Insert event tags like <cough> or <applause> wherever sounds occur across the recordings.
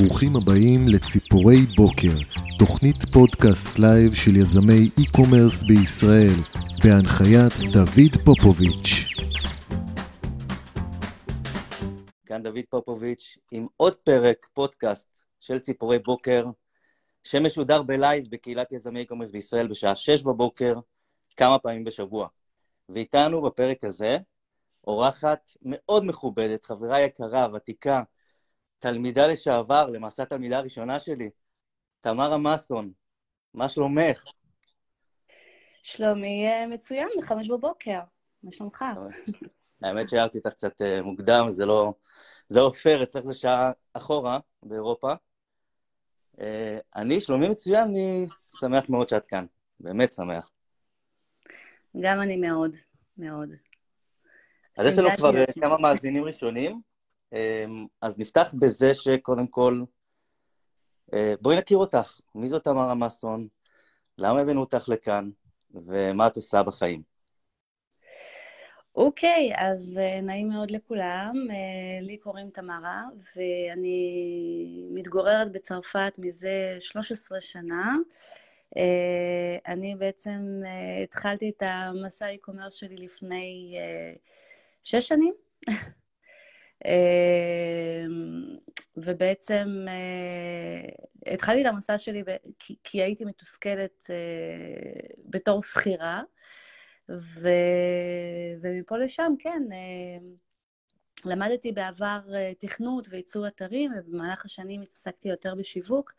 ברוכים הבאים לציפורי בוקר, תוכנית פודקאסט לייב של יזמי e-commerce בישראל, בהנחיית דוד פופוביץ'. כאן דוד פופוביץ' עם עוד פרק פודקאסט של ציפורי בוקר, שמשודר בלייב בקהילת יזמי e-commerce בישראל בשעה 6 בבוקר, כמה פעמים בשבוע. ואיתנו בפרק הזה אורחת מאוד מכובדת, חברה יקרה, ותיקה, תלמידה לשעבר, למעשה התלמידה הראשונה שלי, תמרה מסון, מה שלומך? שלומי אה, מצוין, בחמש בבוקר, מה שלומך? האמת שהערתי אותך קצת אה, מוקדם, זה לא... זה לא פייר, אצלך זה שעה אחורה באירופה. אה, אני, שלומי מצוין, אני שמח מאוד שאת כאן, באמת שמח. גם אני מאוד, מאוד. אז יש לנו כבר כמה מאזינים ראשונים, אז נפתח בזה שקודם כל, אה, בואי נכיר אותך. מי זאת תמרה מסון? למה הבאנו אותך לכאן? ומה את עושה בחיים? אוקיי, okay, אז uh, נעים מאוד לכולם. Uh, לי קוראים תמרה, ואני מתגוררת בצרפת מזה 13 שנה. אני בעצם התחלתי את המסע e-commerce שלי לפני שש שנים. <laughs> אמ, ובעצם אה, התחלתי את המסע שלי כי, הייתי מתוסכלת אה, בתור שכירה. ומפה לשם, כן, אה, למדתי בעבר תכנות וייצור אתרים, ובמהלך השנים התעסקתי יותר בשיווק,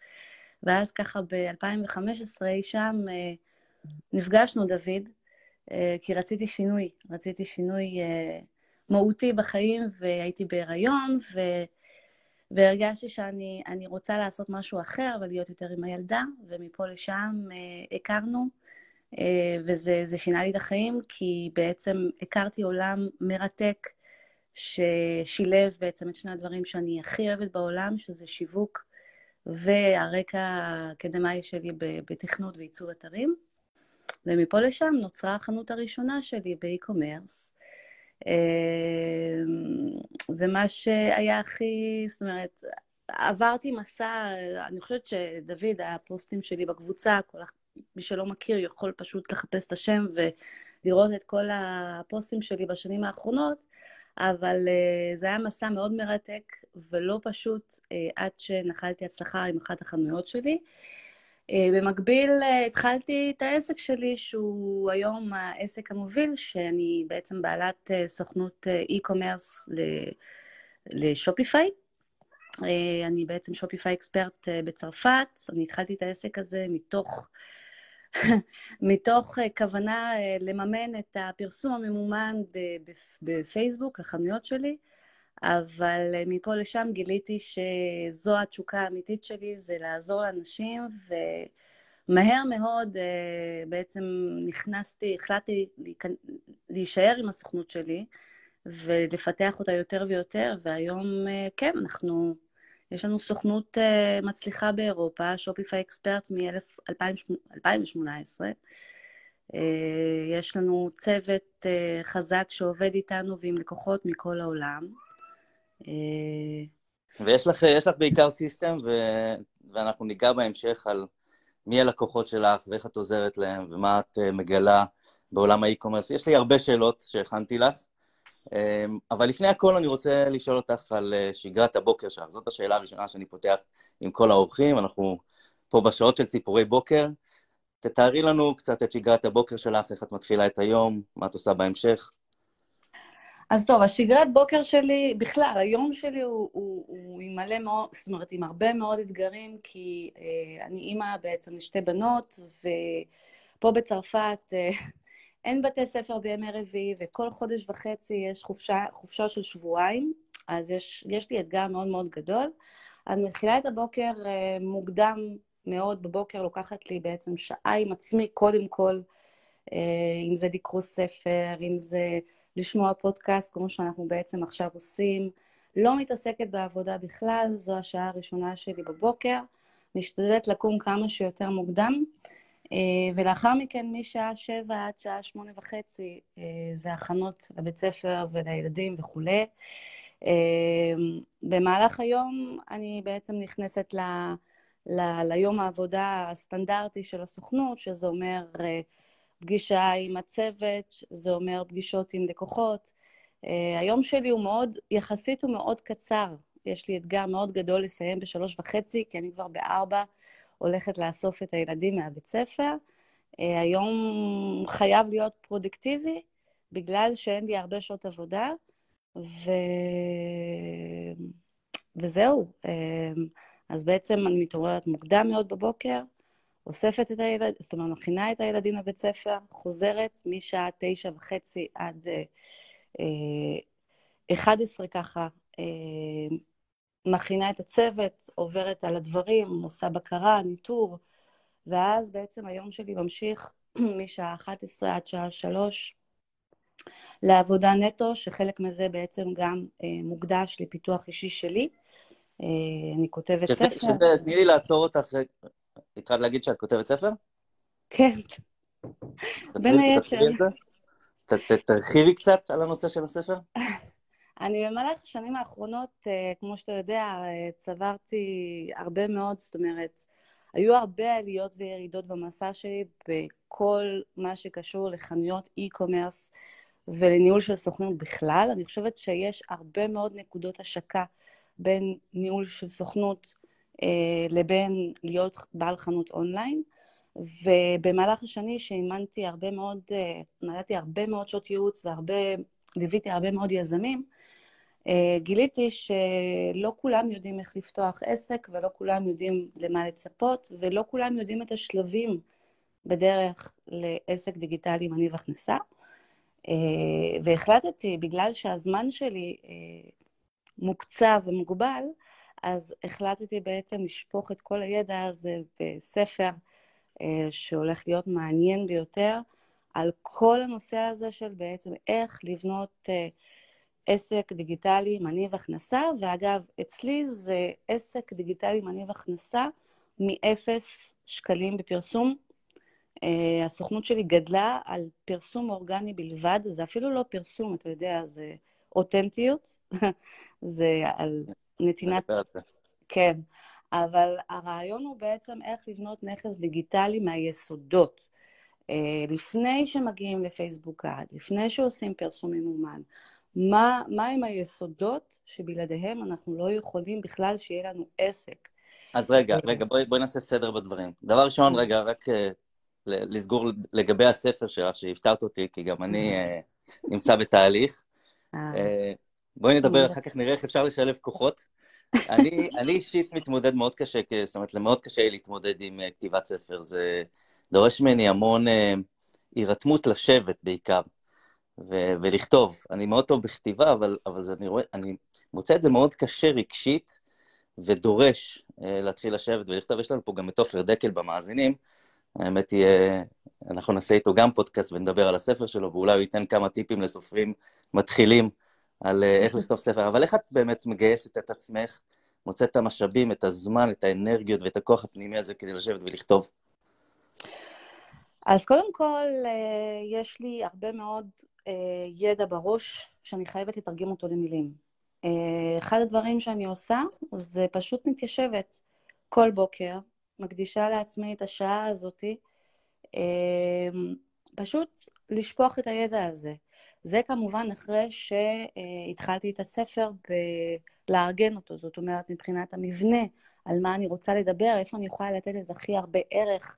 ואז ככה ב-2015 אי שם נפגשנו, דוד, כי רציתי שינוי, רציתי שינוי מהותי בחיים, והייתי בהיריון, ו... והרגשתי שאני רוצה לעשות משהו אחר ולהיות יותר עם הילדה, ומפה לשם אה, הכרנו, אה, וזה שינה לי את החיים, כי בעצם הכרתי עולם מרתק, ששילב בעצם את שני הדברים שאני הכי אוהבת בעולם, שזה שיווק והרקע האקדמאי שלי בתכנות וייצור אתרים. ומפה לשם נוצרה החנות הראשונה שלי באי-קומרס, ומה שהיה הכי, זאת אומרת, עברתי מסע, אני חושבת שדוד, הפוסטים שלי בקבוצה, כל, מי שלא מכיר יכול פשוט לחפש את השם ולראות את כל הפוסטים שלי בשנים האחרונות, אבל uh, זה היה מסע מאוד מרתק ולא פשוט uh, עד שנחלתי הצלחה עם אחת החנויות שלי. אה, במקביל אה, התחלתי את העסק שלי, שהוא היום העסק המוביל, שאני בעצם בעלת אה, סוכנות e-commerce לשופיפיי. אני בעצם שופיפיי אקספרט בצרפת, אני התחלתי את העסק הזה מתוך, <laughs> מתוך כוונה לממן את הפרסום הממומן בפייסבוק לחנויות שלי. אבל אה, מפה לשם גיליתי שזו התשוקה האמיתית שלי, זה לעזור לאנשים, ומהר מאוד אה, בעצם נכנסתי, החלטתי להישאר עם הסוכנות שלי ולפתח אותה יותר ויותר, והיום אה, כן, אנחנו, יש לנו סוכנות מצליחה באירופה, שופיפיי אקספרט מ-2018. יש לנו צוות חזק שעובד איתנו ועם לקוחות מכל העולם. אה, ויש לך, לך בעיקר סיסטם, ו... ואנחנו ניגע בהמשך על מי הלקוחות שלך ואיך את עוזרת להם ומה את אה, מגלה בעולם האי-קומרס. יש לי הרבה שאלות שהכנתי לך, אה, אבל לפני הכל אני רוצה לשאול אותך על שגרת הבוקר שלך. זאת השאלה הראשונה שאני פותח עם כל האורחים, אנחנו פה בשעות של ציפורי בוקר. תתארי לנו קצת את שגרת הבוקר שלך, איך את מתחילה את היום, מה את עושה בהמשך. אז טוב, השגרת בוקר שלי, בכלל, היום שלי הוא, הוא, הוא עם מלא מאוד, זאת אומרת, עם הרבה מאוד אתגרים, כי אה, אני אימא בעצם לשתי בנות, ופה בצרפת אה, <laughs> אין בתי ספר בימי רביעי, וכל חודש וחצי יש חופשה, חופשה של שבועיים, אז יש, יש לי אתגר מאוד מאוד גדול. אני מתחילה את הבוקר אה, מוקדם מאוד בבוקר, לוקחת לי בעצם שעה עם עצמי, קודם כל, אה, אם זה לקרוא ספר, אם זה... לשמוע פודקאסט, כמו שאנחנו בעצם עכשיו עושים. לא מתעסקת בעבודה בכלל, זו השעה הראשונה שלי בבוקר. משתדלת לקום כמה שיותר מוקדם, אה, ולאחר מכן, משעה שבע עד שעה שמונה וחצי, אה, זה הכנות לבית ספר ולילדים וכולי. במהלך היום אני בעצם נכנסת ל... ל... ליום העבודה הסטנדרטי של הסוכנות, שזה אומר פגישה עם הצוות, זה אומר פגישות עם לקוחות. היום שלי הוא מאוד, יחסית הוא מאוד קצר. יש לי אתגר מאוד גדול לסיים בשלוש וחצי, כי אני כבר בארבע הולכת לאסוף את הילדים מהבית ספר. אה, היום חייב להיות פרודקטיבי, בגלל שאין לי הרבה שעות עבודה, ו... וזהו. אה, אז בעצם אני מתעוררת מוקדם מאוד בבוקר, אוספת את הילד, זאת אומרת, מכינה את הילדים לבית ספר, חוזרת משעה תשע וחצי עד אחד עשרה ככה, מכינה את הצוות, עוברת על הדברים, עושה בקרה, ניטור, ואז בעצם היום שלי ממשיך <clears throat> משעה 11 עד שעה 3 לעבודה נטו, שחלק מזה בעצם גם אה, מוקדש לפיתוח אישי שלי. אה, אני כותבת שזה, ספר. שזה, תני לי לעצור אותך. התחלת להגיד שאת כותבת ספר? כן, בין היתר. תרחיבי קצת על הנושא של הספר. <laughs> אני במהלך השנים האחרונות, אה, כמו שאתה יודע, אה, צברתי הרבה מאוד, זאת אומרת, היו הרבה עליות וירידות במסע שלי בכל מה שקשור לחנויות e-commerce ולניהול של סוכנות בכלל. אני חושבת שיש הרבה מאוד נקודות השקה בין ניהול של סוכנות לבין להיות בעל חנות אונליין. ובמהלך השני שאימנתי הרבה מאוד, אה, נתתי הרבה מאוד שעות ייעוץ והרבה, ליוויתי הרבה מאוד יזמים, אה, גיליתי שלא כולם יודעים איך לפתוח עסק, ולא כולם יודעים למה לצפות, ולא כולם יודעים את השלבים בדרך לעסק דיגיטלי מניב הכנסה. אה, והחלטתי, בגלל שהזמן שלי אה, מוקצב ומוגבל, אז החלטתי בעצם לשפוך את כל הידע הזה בספר שהולך להיות מעניין ביותר, על כל הנושא הזה של בעצם איך לבנות עסק דיגיטלי מניב הכנסה, ואגב, אצלי זה עסק דיגיטלי מניב הכנסה מאפס שקלים בפרסום. Uh, הסוכנות שלי גדלה על פרסום אורגני בלבד, זה אפילו לא פרסום, אתה יודע, זה אותנטיות, <laughs> זה על נתינת... כן, אבל הרעיון הוא בעצם איך לבנות נכס דיגיטלי מהיסודות. Uh, לפני שמגיעים לפייסבוק עד, לפני שעושים פרסום ממומן, מה, מה הם היסודות שבלעדיהם אנחנו לא יכולים בכלל שיהיה לנו עסק. אז רגע, אה, רגע, בואי, בואי נעשה סדר בדברים. דבר ראשון, כן. רגע, רק uh, לסגור לגבי הספר שלך, שהפתעת אותי, כי גם אני uh, נמצא בתהליך. Uh, בואי נדבר, אחר כך נראה איך אפשר לשלב כוחות. אני, <laughs> אני אישית מתמודד מאוד קשה, זאת אומרת, מאוד קשה לי להתמודד עם uh, כתיבת ספר. זה דורש ממני המון uh, הירתמות לשבת בעיקר. ו- ולכתוב. אני מאוד טוב בכתיבה, אבל, אבל זה, אני, רואה, אני מוצא את זה מאוד קשה רגשית, ודורש uh, להתחיל לשבת ולכתוב. יש לנו פה גם את עופר דקל במאזינים. האמת היא, uh, אנחנו נעשה איתו גם פודקאסט ונדבר על הספר שלו, ואולי הוא ייתן כמה טיפים לסופרים מתחילים על uh, איך לכתוב ספר. אבל איך את באמת מגייסת את עצמך, מוצאת את המשאבים, את הזמן, את האנרגיות ואת הכוח הפנימי הזה כדי לשבת ולכתוב? אז קודם כל, יש לי הרבה מאוד אה, ידע בראש שאני חייבת לתרגם אותו למילים. אה, אחד הדברים שאני עושה זה פשוט מתיישבת כל בוקר, מקדישה לעצמי את השעה הזאתי, אה, פשוט לשפוך את הידע הזה. זה כמובן אחרי שהתחלתי את הספר בלארגן אותו, זאת אומרת, מבחינת המבנה, על מה אני רוצה לדבר, איפה אני יכולה לתת את הכי הרבה ערך.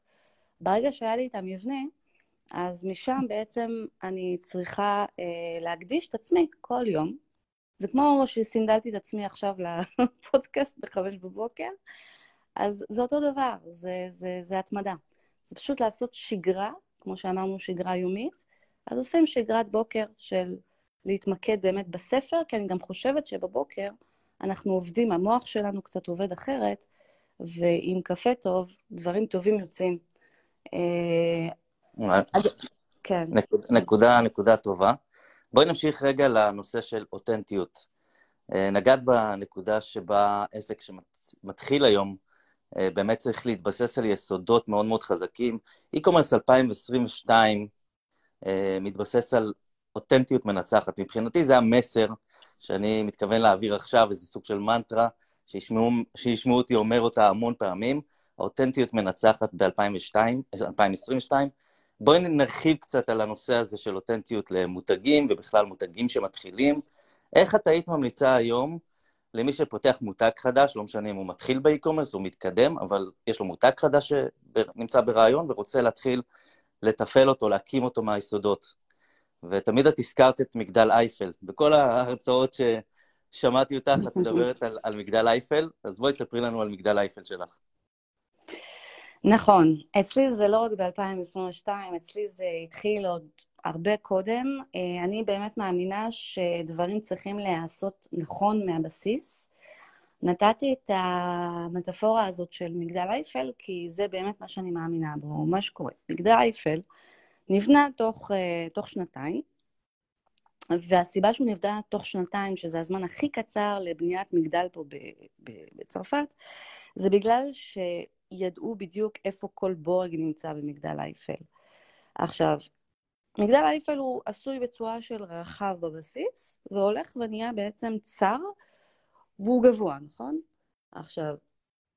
ברגע שהיה לי את המבנה, אז משם בעצם אני צריכה אה, להקדיש את עצמי כל יום. זה כמו שסינדלתי את עצמי עכשיו לפודקאסט בחמש בבוקר, אז זה אותו דבר, זה, זה, זה התמדה. זה פשוט לעשות שגרה, כמו שאמרנו, שגרה יומית, אז עושים שגרת בוקר של להתמקד באמת בספר, כי אני גם חושבת שבבוקר אנחנו עובדים, המוח שלנו קצת עובד אחרת, ועם קפה טוב, דברים טובים יוצאים. אה, כן. נקודה, נקודה טובה. בואי נמשיך רגע לנושא של אותנטיות. אה, נגעת בנקודה שבה עסק שמתחיל היום, אה, באמת צריך להתבסס על יסודות מאוד מאוד חזקים. e-commerce 2022 מתבסס על אותנטיות מנצחת. מבחינתי זה המסר שאני מתכוון להעביר עכשיו, איזה סוג של מנטרה, שישמעו, שישמעו אותי אומר אותה המון פעמים, האותנטיות מנצחת ב-2022. בואי נרחיב קצת על הנושא הזה של אותנטיות למותגים, ובכלל מותגים שמתחילים. איך את היית ממליצה היום למי שפותח מותג חדש, לא משנה אם הוא מתחיל באי-קומרס או מתקדם, אבל יש לו מותג חדש שנמצא ברעיון ורוצה להתחיל לתפעל אותו, להקים אותו מהיסודות. ותמיד את הזכרת את מגדל אייפל. בכל ההרצאות ששמעתי אותך, את מדברת על, על מגדל אייפל, אז בואי תספרי לנו על מגדל אייפל שלך. נכון. אצלי זה לא רק ב-2022, אצלי זה התחיל עוד הרבה קודם. אה, אני באמת מאמינה שדברים צריכים להיעשות נכון מהבסיס. נתתי את המטאפורה הזאת של מגדל אייפל, כי זה באמת מה שאני מאמינה בו, מה שקורה. מגדל אייפל נבנה תוך, uh, תוך שנתיים, והסיבה שהוא נבנה תוך שנתיים, שזה הזמן הכי קצר לבניית מגדל פה בצרפת, זה בגלל שידעו בדיוק איפה כל בורג נמצא במגדל אייפל. עכשיו, מגדל אייפל הוא עשוי בצורה של רחב בבסיס, והולך ונהיה בעצם צר, והוא גבוה, נכון? עכשיו,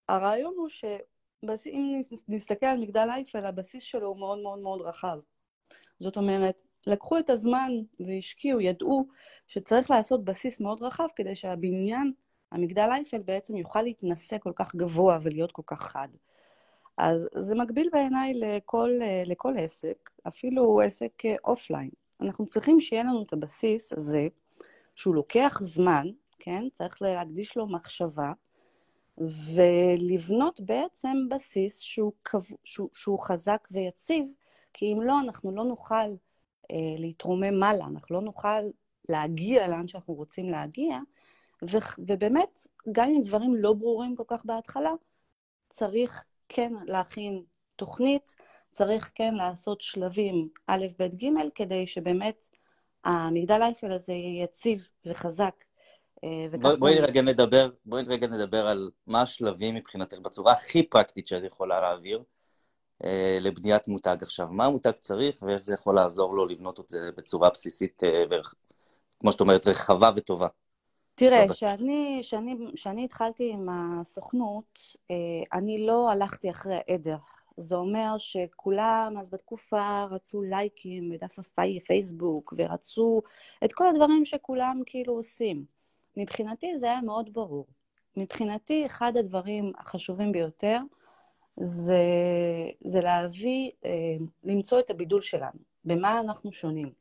הרעיון הוא שאם נסתכל על מגדל אייפל, הבסיס שלו הוא מאוד מאוד מאוד רחב. זאת אומרת, לקחו את הזמן והשקיעו, ידעו שצריך לעשות בסיס מאוד רחב כדי שהבניין, המגדל אייפל בעצם יוכל להתנשא כל כך גבוה ולהיות כל כך חד. אז זה מקביל בעיניי לכל, לכל עסק, אפילו עסק offline. אנחנו צריכים שיהיה לנו את הבסיס הזה, שהוא לוקח זמן, כן? צריך להקדיש לו מחשבה, ולבנות בעצם בסיס שהוא, קו, שהוא, שהוא חזק ויציב, כי אם לא, אנחנו לא נוכל אה, להתרומם מעלה, אנחנו לא נוכל להגיע לאן שאנחנו רוצים להגיע, ו, ובאמת, גם אם דברים לא ברורים כל כך בהתחלה, צריך כן להכין תוכנית, צריך כן לעשות שלבים א', ב', ג', כדי שבאמת המגדל אייפל הזה יהיה יציב וחזק. בואי בוא רגע נדבר, בואי רגע נדבר על מה השלבים מבחינתך בצורה הכי פרקטית שאת יכולה להעביר אה, לבניית מותג עכשיו. מה המותג צריך ואיך זה יכול לעזור לו לבנות את זה בצורה בסיסית, אה, וכמו שאת אומרת, רחבה וטובה. תראה, כשאני התחלתי עם הסוכנות, אה, אני לא הלכתי אחרי העדר. זה אומר שכולם אז בתקופה רצו לייקים בדף הפייסבוק, ורצו את כל הדברים שכולם כאילו עושים. מבחינתי זה היה מאוד ברור. מבחינתי, אחד הדברים החשובים ביותר זה, זה להביא, אה, למצוא את הבידול שלנו, במה אנחנו שונים.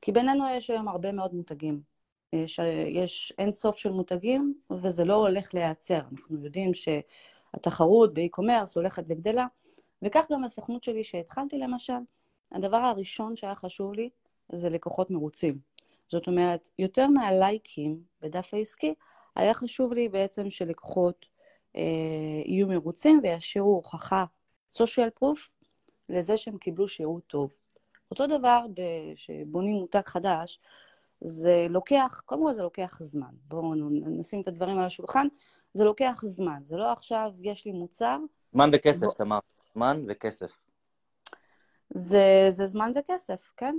כי בינינו יש היום הרבה מאוד מותגים. יש, יש אין סוף של מותגים, וזה לא הולך להיעצר. אנחנו יודעים שהתחרות באי-קומרס הולכת וגדלה, וכך גם הסוכנות שלי שהתחלתי למשל, הדבר הראשון שהיה חשוב לי זה לקוחות מרוצים. זאת אומרת, יותר מהלייקים בדף העסקי, היה חשוב לי בעצם שלקוחות אה, יהיו מרוצים וישאירו הוכחה social proof לזה שהם קיבלו שירות טוב. אותו דבר כשבונים מותג חדש, זה לוקח, קודם כל זה לוקח זמן. בואו נשים את הדברים על השולחן. זה לוקח זמן, זה לא עכשיו, יש לי מוצר. זמן וכסף, בוא... תמר. זמן וכסף. זה, זה זמן וכסף, כן.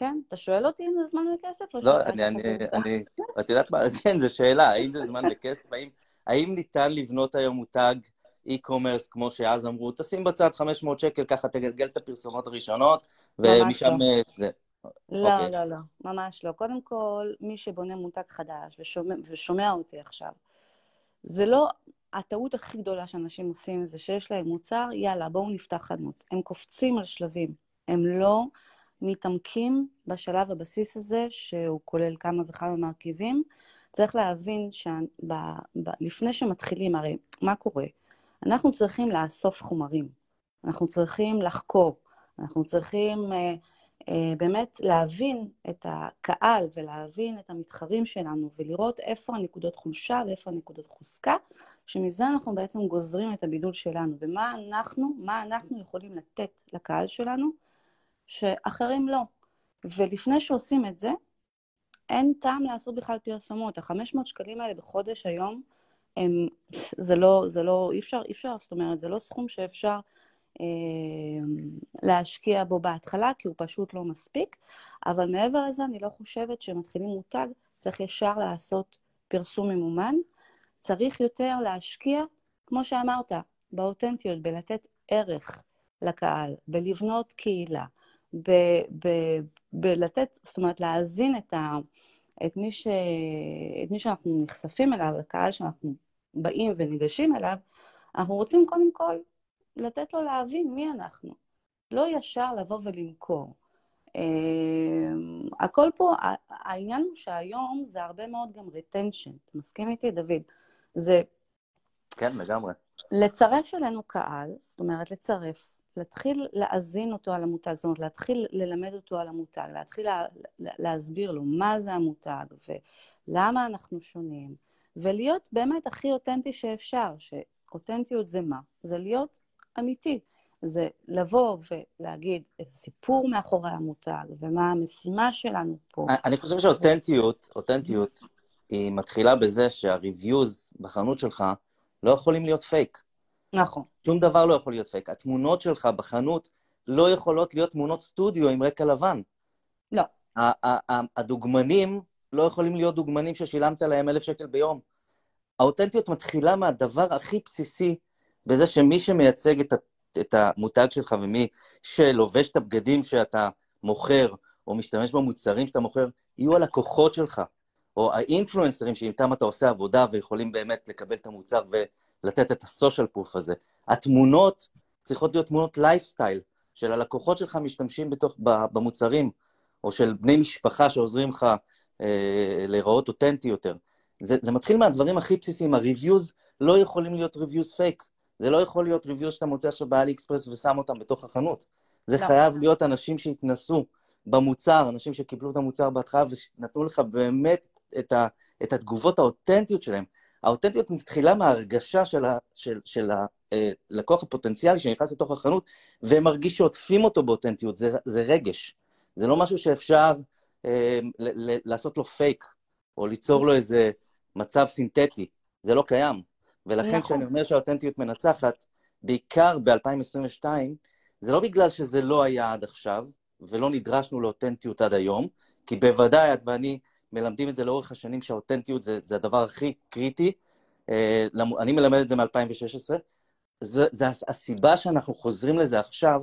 כן. אתה שואל אותי אם זה זמן וכסף? לא, אני, אני, אני, את יודעת מה, <laughs> כן, זו שאלה, האם זה זמן וכסף? האם, האם ניתן לבנות היום מותג e-commerce, כמו שאז אמרו, תשים בצד 500 שקל, ככה תגלגל את הפרסומות הראשונות, ומשם לא. אה, זה. לא, okay. אוקיי. לא, לא, ממש לא. קודם כל, מי שבונה מותג חדש ושומע, ושומע אותי עכשיו, זה לא... הטעות הכי גדולה שאנשים עושים זה שיש להם מוצר, יאללה, בואו נפתח חנות. הם קופצים על שלבים. הם לא מתעמקים בשלב הבסיס הזה, שהוא כולל כמה וכמה מרכיבים. צריך להבין שלפני שמתחילים, הרי מה קורה? אנחנו צריכים לאסוף חומרים, אנחנו צריכים לחקור, אנחנו צריכים... Uh, אה, באמת להבין את הקהל ולהבין את המתחרים שלנו ולראות איפה הנקודות חולשה ואיפה הנקודות חוזקה, שמזה אנחנו בעצם גוזרים את הבידול שלנו, ומה אנחנו, מה אנחנו יכולים לתת לקהל שלנו שאחרים לא. ולפני שעושים את זה, אין טעם לעשות בכלל פרסומות. ה-500 שקלים האלה בחודש היום, הם, זה לא, זה לא, אי אפשר, אי אפשר, זאת אומרת, זה לא סכום שאפשר אה, להשקיע בו בהתחלה, כי הוא פשוט לא מספיק, אבל מעבר לזה אני לא חושבת שמתחילים מותג צריך ישר לעשות פרסום ממומן, צריך יותר להשקיע, כמו שאמרת, באותנטיות, בלתת ערך לקהל, בלבנות קהילה, בלתת, זאת אומרת, להאזין את, ה, את, מי ש, את מי שאנחנו נחשפים אליו, לקהל שאנחנו באים וניגשים אליו, אנחנו רוצים קודם כל לתת לו להבין מי אנחנו. לא ישר לבוא ולמכור. Uh, הכל פה, העניין הוא שהיום זה הרבה מאוד גם retention. אתה מסכים איתי, דוד? זה... כן, לגמרי. לצרף אלינו קהל, זאת אומרת, לצרף, להתחיל להאזין אותו על המותג, זאת אומרת, להתחיל ללמד אותו על המותג, להתחיל לה, להסביר לו מה זה המותג ולמה אנחנו שונים, ולהיות באמת הכי אותנטי שאפשר, שאותנטיות זה מה? זה להיות אמיתי. זה לבוא ולהגיד את הסיפור מאחורי המותג, ומה המשימה שלנו פה. אני חושב שאותנטיות, אותנטיות, היא מתחילה בזה שה reviews בחנות שלך לא יכולים להיות פייק. נכון. שום דבר לא יכול להיות פייק. התמונות שלך בחנות לא יכולות להיות תמונות סטודיו עם רקע לבן. לא. הדוגמנים לא יכולים להיות דוגמנים ששילמת להם אלף שקל ביום. האותנטיות מתחילה מהדבר הכי בסיסי, בזה שמי שמייצג את, את המותג שלך ומי שלובש את הבגדים שאתה מוכר, או משתמש במוצרים שאתה מוכר, יהיו הלקוחות שלך, או האינפלואנסרים שאיתם אתה עושה עבודה ויכולים באמת לקבל את המוצר ולתת את הסושיאל פוף הזה. התמונות צריכות להיות תמונות לייפסטייל, של הלקוחות שלך משתמשים בתוך, במוצרים, או של בני משפחה שעוזרים לך אה, להיראות אותנטי יותר. זה, זה מתחיל מהדברים הכי בסיסיים, ה-reviews לא יכולים להיות reviews fake. זה לא יכול להיות reviews שאתה מוצא עכשיו באלי אקספרס ושם אותם בתוך החנות. זה לא. חייב להיות אנשים שהתנסו במוצר, אנשים שקיבלו את המוצר בהתחלה ונתנו לך באמת את, ה, את התגובות האותנטיות שלהם. האותנטיות מתחילה מההרגשה של, ה, של, של הלקוח הפוטנציאלי שנכנס לתוך החנות ומרגיש שעוטפים אותו באותנטיות, זה, זה רגש. זה לא משהו שאפשר אה, ל, ל, לעשות לו פייק, או ליצור לו איזה מצב סינתטי. זה לא קיים. ולכן נכון. כשאני אומר שהאותנטיות מנצחת, בעיקר ב-2022, זה לא בגלל שזה לא היה עד עכשיו, ולא נדרשנו לאותנטיות עד היום, כי בוודאי את ואני מלמדים את זה לאורך השנים, שהאותנטיות זה, זה הדבר הכי קריטי. אה, אני מלמד את זה מ-2016. זה, זה הסיבה שאנחנו חוזרים לזה עכשיו,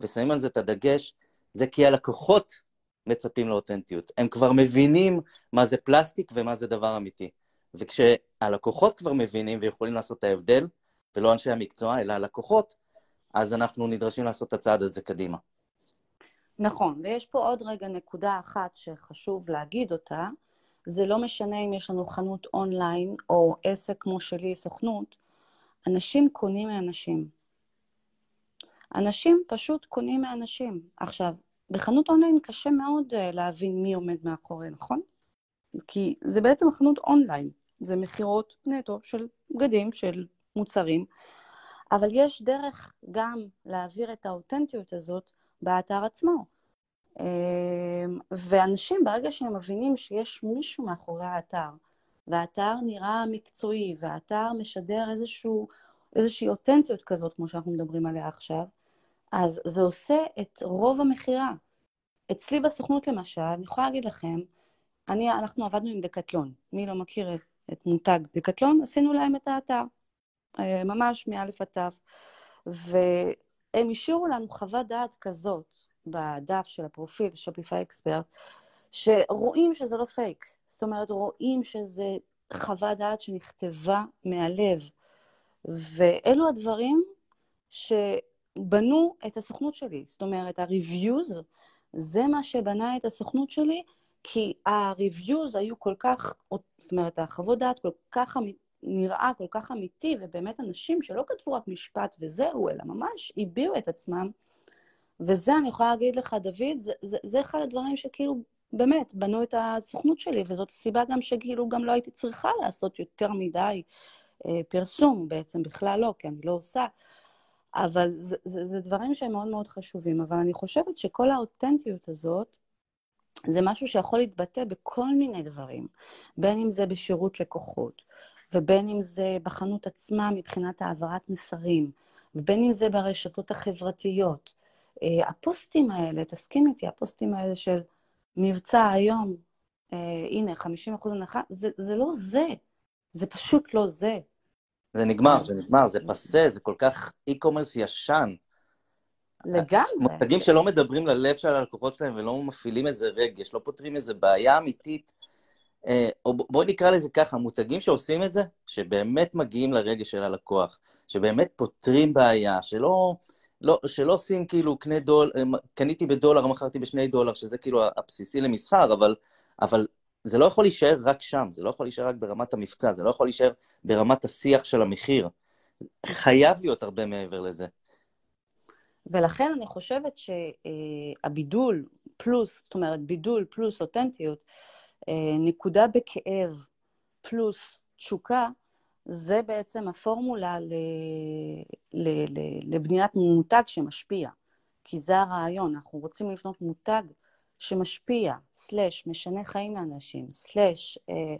ושמים על זה את הדגש, זה כי הלקוחות מצפים לאותנטיות. הם כבר מבינים מה זה פלסטיק ומה זה דבר אמיתי. וכשהלקוחות כבר מבינים ויכולים לעשות את ההבדל, ולא אנשי המקצוע, אלא הלקוחות, אז אנחנו נדרשים לעשות את הצעד הזה קדימה. נכון, ויש פה עוד רגע נקודה אחת שחשוב להגיד אותה, זה לא משנה אם יש לנו חנות אונליין או עסק כמו שלי, סוכנות, אנשים קונים מאנשים. אנשים פשוט קונים מאנשים. עכשיו, בחנות אונליין קשה מאוד uh, להבין מי עומד מאחורי, נכון? כי זה בעצם חנות אונליין, זה מכירות נטו של בגדים, של מוצרים, אבל יש דרך גם להעביר את האותנטיות הזאת באתר עצמו. אמ, ואנשים, ברגע שהם מבינים שיש מישהו מאחורי האתר, והאתר נראה מקצועי, והאתר משדר איזשהו, איזושהי אותנטיות כזאת, כמו שאנחנו מדברים עליה עכשיו, אז זה עושה את רוב המכירה. אצלי בסוכנות למשל, אני יכולה להגיד לכם, אני, אנחנו עבדנו עם דקטלון. מי לא מכיר את, את מותג דקטלון? עשינו להם את האתר, אה, ממש מאלף עד תו. והם השאירו לנו חוות דעת כזאת בדף של הפרופיל, שופיפיי אקספרט, שרואים שזה לא פייק. זאת אומרת, רואים שזה חוות דעת שנכתבה מהלב. ואלו הדברים שבנו את הסוכנות שלי. זאת אומרת, ה-reviews, זה מה שבנה את הסוכנות שלי, כי ה-reviews היו כל כך, זאת אומרת, החוות דעת כל כך נראה כל כך אמיתי, ובאמת אנשים שלא כתבו רק משפט וזהו, אלא ממש הביעו את עצמם. וזה, אני יכולה להגיד לך, דוד, זה, זה, זה אחד הדברים שכאילו, באמת, בנו את הסוכנות שלי, וזאת הסיבה גם שכאילו גם לא הייתי צריכה לעשות יותר מדי אה, פרסום, בעצם בכלל לא, כי אני לא עושה. אבל זה, זה, זה דברים שהם מאוד מאוד חשובים. אבל אני חושבת שכל האותנטיות הזאת, זה משהו שיכול להתבטא בכל מיני דברים, בין אם זה בשירות לקוחות, ובין אם זה בחנות עצמה מבחינת העברת מסרים, ובין אם זה ברשתות החברתיות. Uh, הפוסטים האלה, תסכים איתי, הפוסטים האלה של מבצע היום, אה, הנה, 50 אחוז הנחה, זה, זה לא זה. זה פשוט לא זה. זה נגמר, זה נגמר, זה פסה, זה כל כך אי-קומרס ישן. לגמרי. מותגים שלא מדברים ללב של הלקוחות שלהם ולא מפעילים איזה רגש, לא פותרים איזה בעיה אמיתית. אה, או בואי נקרא לזה ככה, מותגים שעושים את זה, שבאמת מגיעים לרגש של הלקוח, שבאמת פותרים בעיה, שלא, לא, שלא עושים כאילו קנה דולר, אה, קניתי בדולר, מכרתי בשני דולר, שזה כאילו הבסיסי למסחר, אבל, אבל זה לא יכול להישאר רק שם, זה לא יכול להישאר רק ברמת המבצע, זה לא יכול להישאר ברמת השיח של המחיר. חייב להיות הרבה מעבר לזה. ולכן אני חושבת שהבידול פלוס, זאת אומרת, בידול פלוס אותנטיות, אה, נקודה בכאב פלוס תשוקה, זה בעצם הפורמולה ל... ל... ל... לבניית מותג שמשפיע. כי זה הרעיון, אנחנו רוצים לבנות מותג שמשפיע, סלאש, משנה חיים לאנשים, סלאש, אה,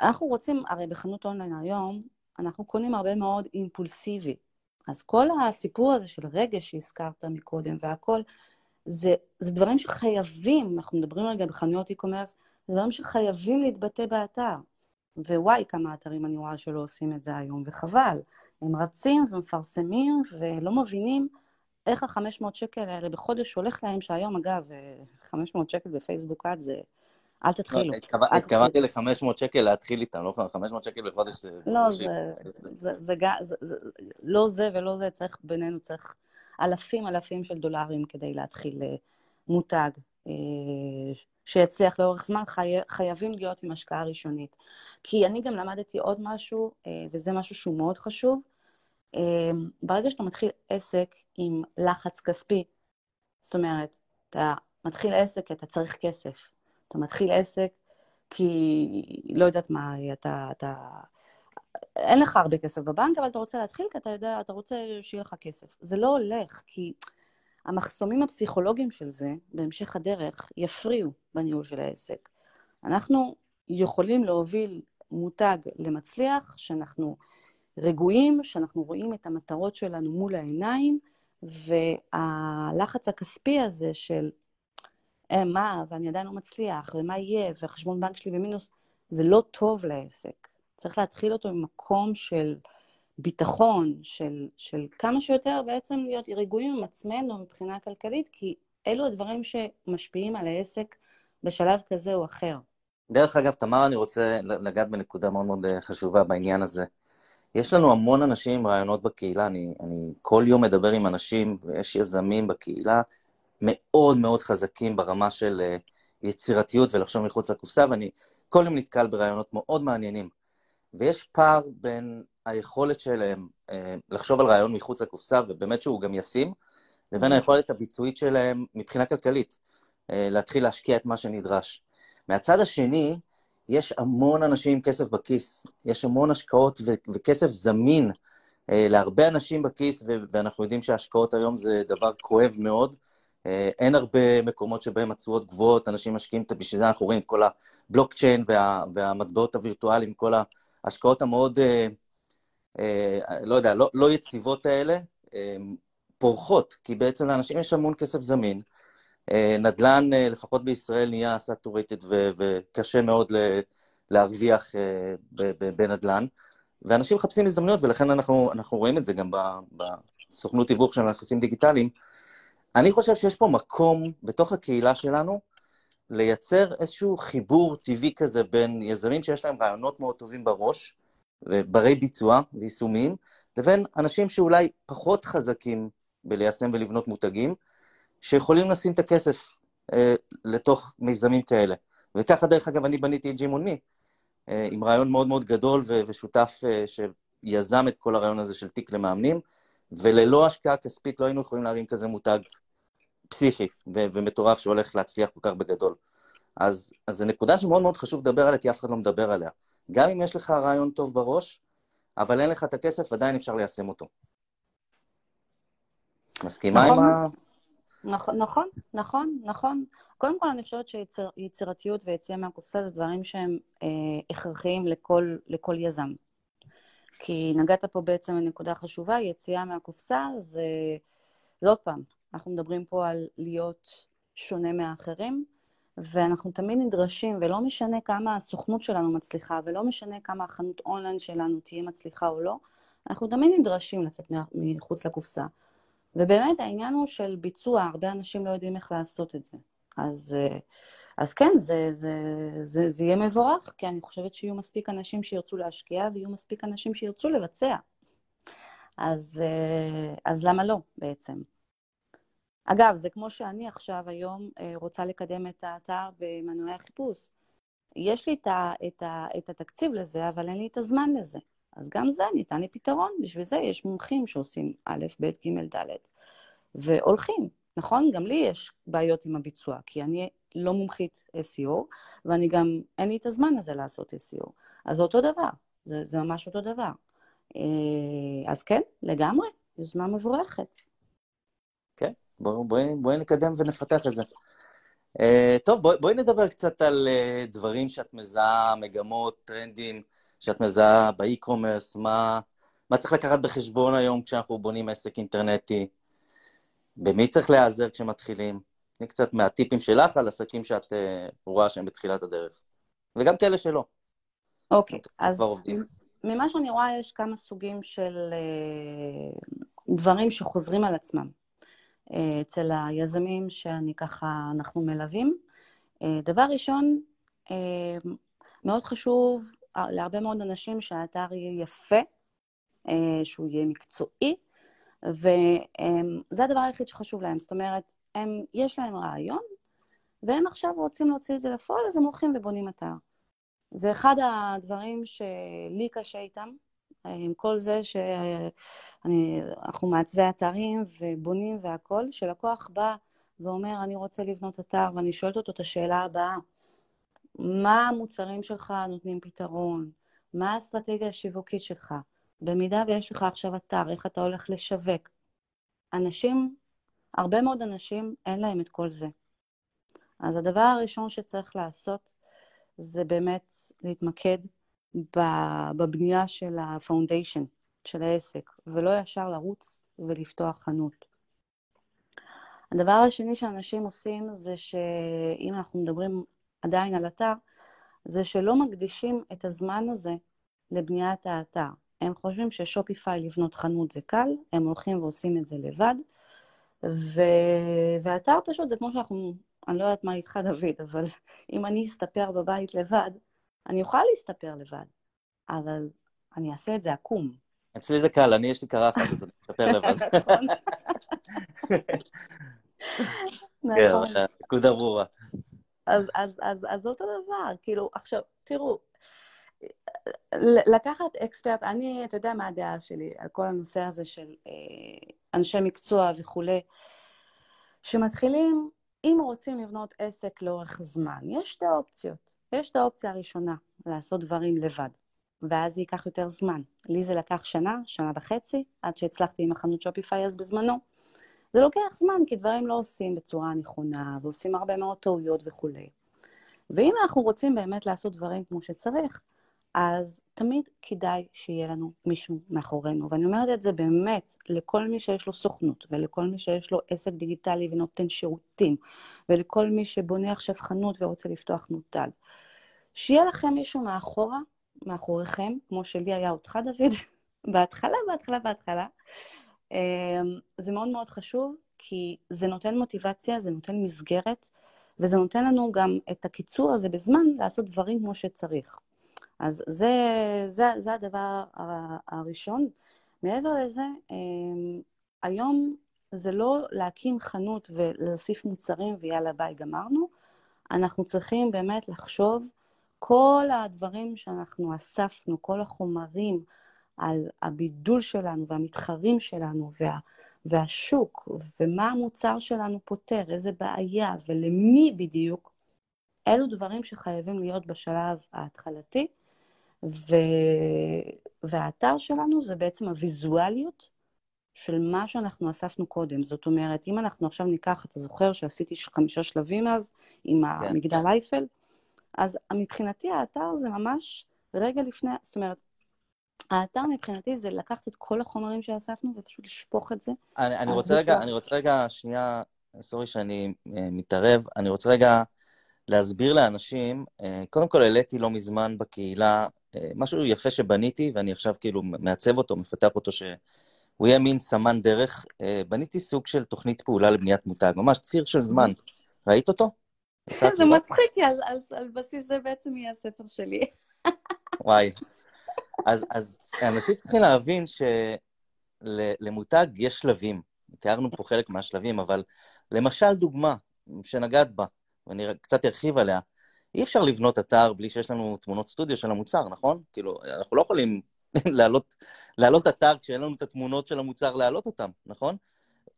אנחנו רוצים, הרי בחנות אונליין היום, אנחנו קונים הרבה מאוד אימפולסיבי. אז כל הסיפור הזה של רגש שהזכרת מקודם והכל, זה, זה דברים שחייבים, אנחנו מדברים רגע בחנויות e-commerce, זה דברים שחייבים להתבטא באתר. ווואי, כמה אתרים אני רואה שלא עושים את זה היום, וחבל. הם רצים ומפרסמים ולא מבינים איך ה-500 שקל האלה בחודש הולך להם, שהיום, אגב, 500 שקל בפייסבוק עד זה... אל תתחילו. לא, התכוונתי ל-500 שקל להתחיל איתם, לא 500 שקל בחודש זה... לא, זה לא זה ולא זה, צריך בינינו, צריך אלפים אלפים של דולרים כדי להתחיל אה, מותג אה, שיצליח לאורך זמן, חייבים להיות עם השקעה ראשונית. כי אני גם למדתי עוד משהו, אה, וזה משהו שהוא מאוד חשוב, ברגע שאתה מתחיל עסק עם לחץ כספי, זאת אומרת, אתה מתחיל עסק כי אתה צריך כסף. אתה מתחיל עסק כי לא יודעת מה, אתה, אתה... אין לך הרבה כסף בבנק, אבל אתה רוצה להתחיל כי אתה יודע, אתה רוצה שיהיה לך כסף. זה לא הולך, כי המחסומים הפסיכולוגיים של זה, בהמשך הדרך, יפריעו בניהול של העסק. אנחנו יכולים להוביל מותג למצליח, שאנחנו רגועים, שאנחנו רואים את המטרות שלנו מול העיניים, והלחץ הכספי הזה של אה, מה, ואני עדיין לא מצליח, ומה יהיה, וחשבון בנק שלי במינוס, זה לא טוב לעסק. צריך להתחיל אותו ממקום של ביטחון, של, של כמה שיותר בעצם להיות רגועים עם עצמנו מבחינה כלכלית, כי אלו הדברים שמשפיעים על העסק בשלב כזה או אחר. דרך אגב, תמר, אני רוצה לגעת בנקודה מאוד מאוד אה, חשובה בעניין הזה. יש לנו המון אנשים עם רעיונות בקהילה, אני, אני כל יום מדבר עם אנשים, ויש יזמים בקהילה מאוד מאוד חזקים ברמה של אה, יצירתיות ולחשוב מחוץ לקופסה, ואני כל יום נתקל ברעיונות מאוד מעניינים. ויש פער בין היכולת שלהם אה, לחשוב על רעיון מחוץ לקופסה, ובאמת שהוא גם ישים, לבין היכולת הביצועית שלהם מבחינה כלכלית, אה, להתחיל להשקיע את מה שנדרש. מהצד השני, יש המון אנשים עם כסף בכיס, יש המון השקעות ו- וכסף זמין אה, להרבה אנשים בכיס, ו- ואנחנו יודעים שהשקעות היום זה דבר כואב מאוד. אה, אין הרבה מקומות שבהם התשואות גבוהות, אנשים משקיעים, בשביל זה אנחנו רואים את כל הבלוקצ'יין וה- והמטבעות הווירטואליים, כל ההשקעות המאוד, אה, אה, לא יודע, לא, לא יציבות האלה, אה, פורחות, כי בעצם לאנשים יש המון כסף זמין. אה, נדל"ן, אה, לפחות בישראל, נהיה סאטורטד וקשה מאוד להרוויח אה, בנדל"ן, ואנשים מחפשים הזדמנויות, ולכן אנחנו, אנחנו רואים את זה גם בסוכנות תיווך של נכסים דיגיטליים. אני חושב שיש פה מקום בתוך הקהילה שלנו לייצר איזשהו חיבור טבעי כזה בין יזמים שיש להם רעיונות מאוד טובים בראש, ברי ביצוע ויישומים, לבין אנשים שאולי פחות חזקים בליישם ולבנות מותגים, שיכולים לשים את הכסף אה, לתוך מיזמים כאלה. וככה, דרך אגב, אני בניתי את ג'ים מי, אה, עם רעיון מאוד מאוד גדול ו- ושותף אה, שיזם את כל הרעיון הזה של תיק למאמנים, וללא השקעה כספית לא היינו יכולים להרים כזה מותג פסיכי ו- ומטורף שהולך להצליח כל כך בגדול. אז, אז זו נקודה שמאוד מאוד חשוב לדבר עליה, כי אף אחד לא מדבר עליה. גם אם יש לך רעיון טוב בראש, אבל אין לך את הכסף, עדיין אפשר ליישם אותו. מסכימה נכון. עם ה... נכון, נכון, נכון, נכון. קודם כל, אני חושבת שיצירתיות ויציאה מהקופסה זה דברים שהם אה, הכרחיים לכל, לכל יזם. כי נגעת פה בעצם בנקודה חשובה, יציאה מהקופסה זה, זה עוד פעם, אנחנו מדברים פה על להיות שונה מהאחרים, ואנחנו תמיד נדרשים, ולא משנה כמה הסוכנות שלנו מצליחה, ולא משנה כמה החנות אונליין שלנו תהיה מצליחה או לא, אנחנו תמיד נדרשים לצאת מחוץ לקופסה. ובאמת העניין הוא של ביצוע, הרבה אנשים לא יודעים איך לעשות את זה. אז, אה, אז כן, זה, זה, זה, זה יהיה מבורך, כי אני חושבת שיהיו מספיק אנשים שירצו להשקיע, ויהיו מספיק אנשים שירצו לבצע. אז, אה, אז למה לא, בעצם? אגב, זה כמו שאני עכשיו היום אה, רוצה לקדם את האתר במנועי החיפוש. יש לי את, ה, את, ה, את התקציב לזה, אבל אין לי את הזמן לזה. אז גם זה ניתן לי פתרון, בשביל זה יש מומחים שעושים א', ב', ג', ד', והולכים. נכון? גם לי יש בעיות עם הביצוע, כי אני לא מומחית SEO, ואני גם, אין לי את הזמן הזה לעשות SEO. אז זה אותו דבר, זה, זה ממש אותו דבר. אה, אז כן, לגמרי, יוזמה מבורכת. בואי בוא, בוא נקדם ונפתח את זה. Uh, טוב, בואי בוא נדבר קצת על uh, דברים שאת מזהה, מגמות, טרנדים שאת מזהה באי-קומרס, מה, מה צריך לקחת בחשבון היום כשאנחנו בונים עסק אינטרנטי, במי צריך להיעזר כשמתחילים. תני קצת מהטיפים שלך על עסקים שאת uh, רואה שהם בתחילת הדרך, וגם כאלה שלא. אוקיי, okay, אז ממה שאני רואה יש כמה סוגים של uh, דברים שחוזרים על עצמם אצל היזמים שאני ככה, אנחנו מלווים. Uh, דבר ראשון, uh, מאוד חשוב להרבה מאוד אנשים שהאתר יהיה יפה, שהוא יהיה מקצועי, וזה הדבר היחיד שחשוב להם. זאת אומרת, הם, יש להם רעיון, והם עכשיו רוצים להוציא את זה לפועל, אז הם הולכים ובונים אתר. זה אחד הדברים שלי קשה איתם, עם כל זה שאנחנו מעצבי אתרים ובונים והכול, שלקוח בא ואומר, אני רוצה לבנות אתר, ואני שואלת אותו את השאלה הבאה, מה המוצרים שלך נותנים פתרון? מה האסטרטגיה השיווקית שלך? במידה ויש לך עכשיו אתר, איך אתה הולך לשווק? אנשים, הרבה מאוד אנשים, אין להם את כל זה. אז הדבר הראשון שצריך לעשות זה באמת להתמקד בבנייה של הפאונדיישן, של העסק, ולא ישר לרוץ ולפתוח חנות. הדבר השני שאנשים עושים זה שאם אנחנו מדברים עדיין על אתר, זה שלא מקדישים את הזמן הזה לבניית האתר. הם חושבים ששופיפיי לבנות חנות זה קל, הם הולכים ועושים את זה לבד, ו... והאתר פשוט זה כמו שאנחנו, אני לא יודעת מה איתך דוד, אבל אם אני אסתפר בבית לבד, אני אוכל להסתפר לבד, אבל אני אעשה את זה עקום. אצלי זה קל, אני יש לי קרחת, אז אני אסתפר לבד. <laughs> נכון. <laughs> כן, נכון. נקודה ברורה. אז, אז, אז, אז אותו דבר, כאילו, עכשיו, תראו, לקחת אקספרט, אני, אתה יודע מה הדעה שלי על כל הנושא הזה של אה, אנשי מקצוע וכולי, שמתחילים, אם רוצים לבנות עסק לאורך זמן, יש שתי אופציות. יש את האופציה הראשונה, לעשות דברים לבד, ואז זה ייקח יותר זמן. לי זה לקח שנה, שנה וחצי, עד שהצלחתי עם החנות שופיפיי אז בזמנו. זה לוקח זמן, כי דברים לא עושים בצורה נכונה, ועושים הרבה מאוד טעויות וכולי. ואם אנחנו רוצים באמת לעשות דברים כמו שצריך, אז תמיד כדאי שיהיה לנו מישהו מאחורינו. ואני אומרת את זה באמת לכל מי שיש לו סוכנות, ולכל מי שיש לו עסק דיגיטלי ונותן שירותים, ולכל מי שבונה עכשיו חנות ורוצה לפתוח מותג. שיהיה לכם מישהו מאחורה, מאחוריכם, כמו שלי היה אותך, דוד, <laughs> בהתחלה, בהתחלה, בהתחלה. אמ, זה מאוד מאוד חשוב, כי זה נותן מוטיבציה, זה נותן מסגרת, וזה נותן לנו גם את הקיצור הזה בזמן לעשות דברים כמו שצריך. אז זה, זה, זה הדבר הראשון. מעבר לזה, אמ, היום זה לא להקים חנות ולהוסיף מוצרים ויאללה ביי גמרנו, אנחנו צריכים באמת לחשוב כל הדברים שאנחנו אספנו, כל החומרים על הבידול שלנו והמתחרים שלנו וה, והשוק ומה המוצר שלנו פותר, איזה בעיה ולמי בדיוק, אלו דברים שחייבים להיות בשלב ההתחלתי. ו... והאתר שלנו זה בעצם הוויזואליות של מה שאנחנו אספנו קודם. זאת אומרת, אם אנחנו עכשיו ניקח, אתה זוכר שעשיתי חמישה שלבים אז עם כן. המגדל אייפל? אז מבחינתי האתר זה ממש רגע לפני, זאת אומרת, האתר מבחינתי זה לקחת את כל החומרים שאספנו ופשוט לשפוך את זה. אני, אני רוצה רגע, אני רוצה רגע, שנייה, סורי שאני uh, מתערב, אני רוצה רגע להסביר לאנשים, אה, קודם כל העליתי לא מזמן בקהילה אה, משהו יפה שבניתי, ואני עכשיו כאילו מעצב אותו, מפתח אותו, שהוא יהיה מין סמן דרך. אה, בניתי סוג של תוכנית פעולה לבניית מותג, ממש ציר של זמן. ראית אותו? זה מצחיק, כי על, על, על בסיס זה בעצם יהיה הספר שלי. <laughs> וואי. אז, אז אנשים צריכים להבין שלמותג יש שלבים. תיארנו פה חלק מהשלבים, אבל למשל דוגמה שנגעת בה, ואני קצת ארחיב עליה, אי אפשר לבנות אתר בלי שיש לנו תמונות סטודיו של המוצר, נכון? כאילו, אנחנו לא יכולים <laughs> להעלות, להעלות אתר כשאין לנו את התמונות של המוצר להעלות אותם, נכון?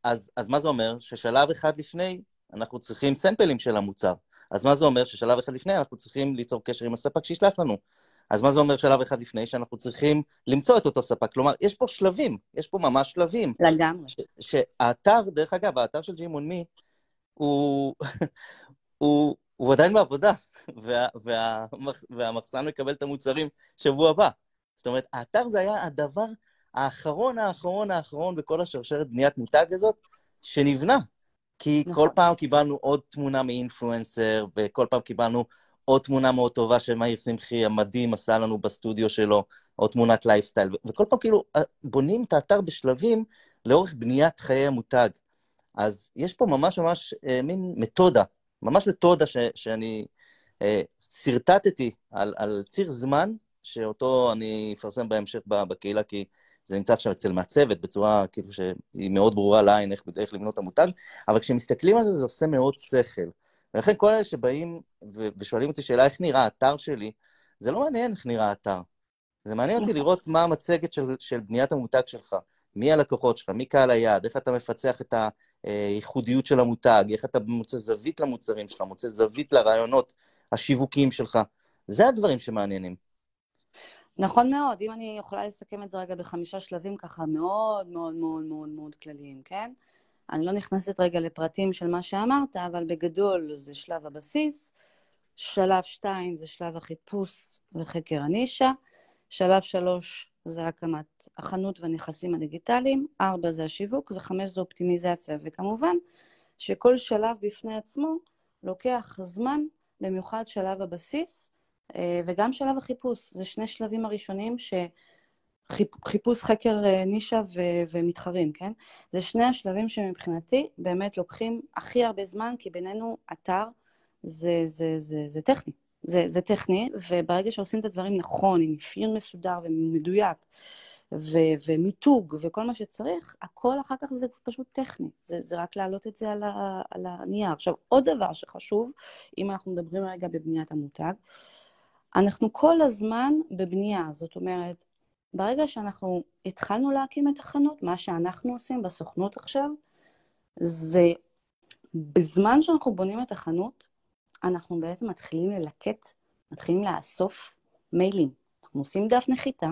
אז, אז מה זה אומר? ששלב אחד לפני, אנחנו צריכים סמפלים של המוצר. אז מה זה אומר? ששלב אחד לפני אנחנו צריכים ליצור קשר עם הספק שישלח לנו. אז מה זה אומר שלב אחד לפני? שאנחנו צריכים למצוא את אותו ספק. כלומר, יש פה שלבים, יש פה ממש שלבים. לגמרי. שהאתר, דרך אגב, האתר של ג'ימון מי, הוא, <laughs> הוא, הוא עדיין בעבודה, <laughs> וה, וה, והמחסן מקבל את המוצרים שבוע הבא. זאת אומרת, האתר זה היה הדבר האחרון, האחרון, האחרון בכל השרשרת בניית מותג הזאת, שנבנה. כי נכון. כל פעם קיבלנו עוד תמונה מ influencer, וכל פעם קיבלנו עוד תמונה מאוד טובה שמאיר שמחי המדהים עשה לנו בסטודיו שלו, או תמונת לייפסטייל, וכל פעם כאילו בונים את האתר בשלבים לאורך בניית חיי המותג. אז יש פה ממש ממש אה, מין מתודה, ממש מתודה ש, שאני אה, שרטטתי על, על ציר זמן, שאותו אני אפרסם בהמשך בקהילה, כי זה נמצא עכשיו אצל מעצבת בצורה כאילו שהיא מאוד ברורה לעין איך, איך לבנות את המותג, אבל כשמסתכלים על זה, זה עושה מאוד שכל. ולכן כל אלה שבאים ו- ושואלים אותי שאלה איך נראה האתר שלי, זה לא מעניין איך נראה האתר. זה מעניין אותי. לראות מה המצגת של, של בניית המותג שלך, מי הלקוחות שלך, מי קהל היעד, איך אתה מפצח את הייחודיות של המותג, איך אתה מוצא זווית למוצרים שלך, מוצא זווית לרעיונות השיווקיים שלך. זה הדברים שמעניינים. נכון מאוד, אם אני יכולה לסכם את זה רגע בחמישה שלבים ככה מאוד מאוד מאוד מאוד מאוד כלליים, כן? אני לא נכנסת רגע לפרטים של מה שאמרת, אבל בגדול זה שלב הבסיס, שלב שתיים זה שלב החיפוש וחקר הנישה, שלב שלוש זה הקמת החנות והנכסים הדיגיטליים, ארבע זה השיווק וחמש זה אופטימיזציה, וכמובן שכל שלב בפני עצמו לוקח זמן, במיוחד שלב הבסיס וגם שלב החיפוש. זה שני שלבים הראשונים ש... חיפוש חקר אה, נישה ו- ומתחרים, כן? זה שני השלבים שמבחינתי באמת לוקחים הכי הרבה זמן, כי בינינו אתר זה, זה, זה, זה טכני. זה, זה טכני, וברגע שעושים את הדברים נכון, עם אפיון מסודר ומדויק, ו- ומיתוג וכל מה שצריך, הכל אחר כך זה פשוט טכני. זה, זה רק להעלות את זה על, ה- על הנייר. עכשיו, עוד דבר שחשוב, אם אנחנו מדברים רגע בבניית המותג, אנחנו כל הזמן בבנייה, זאת אומרת, ברגע שאנחנו התחלנו להקים את החנות, מה שאנחנו עושים בסוכנות עכשיו, זה בזמן שאנחנו בונים את החנות, אנחנו בעצם מתחילים ללקט, מתחילים לאסוף מיילים. אנחנו עושים דף נחיתה,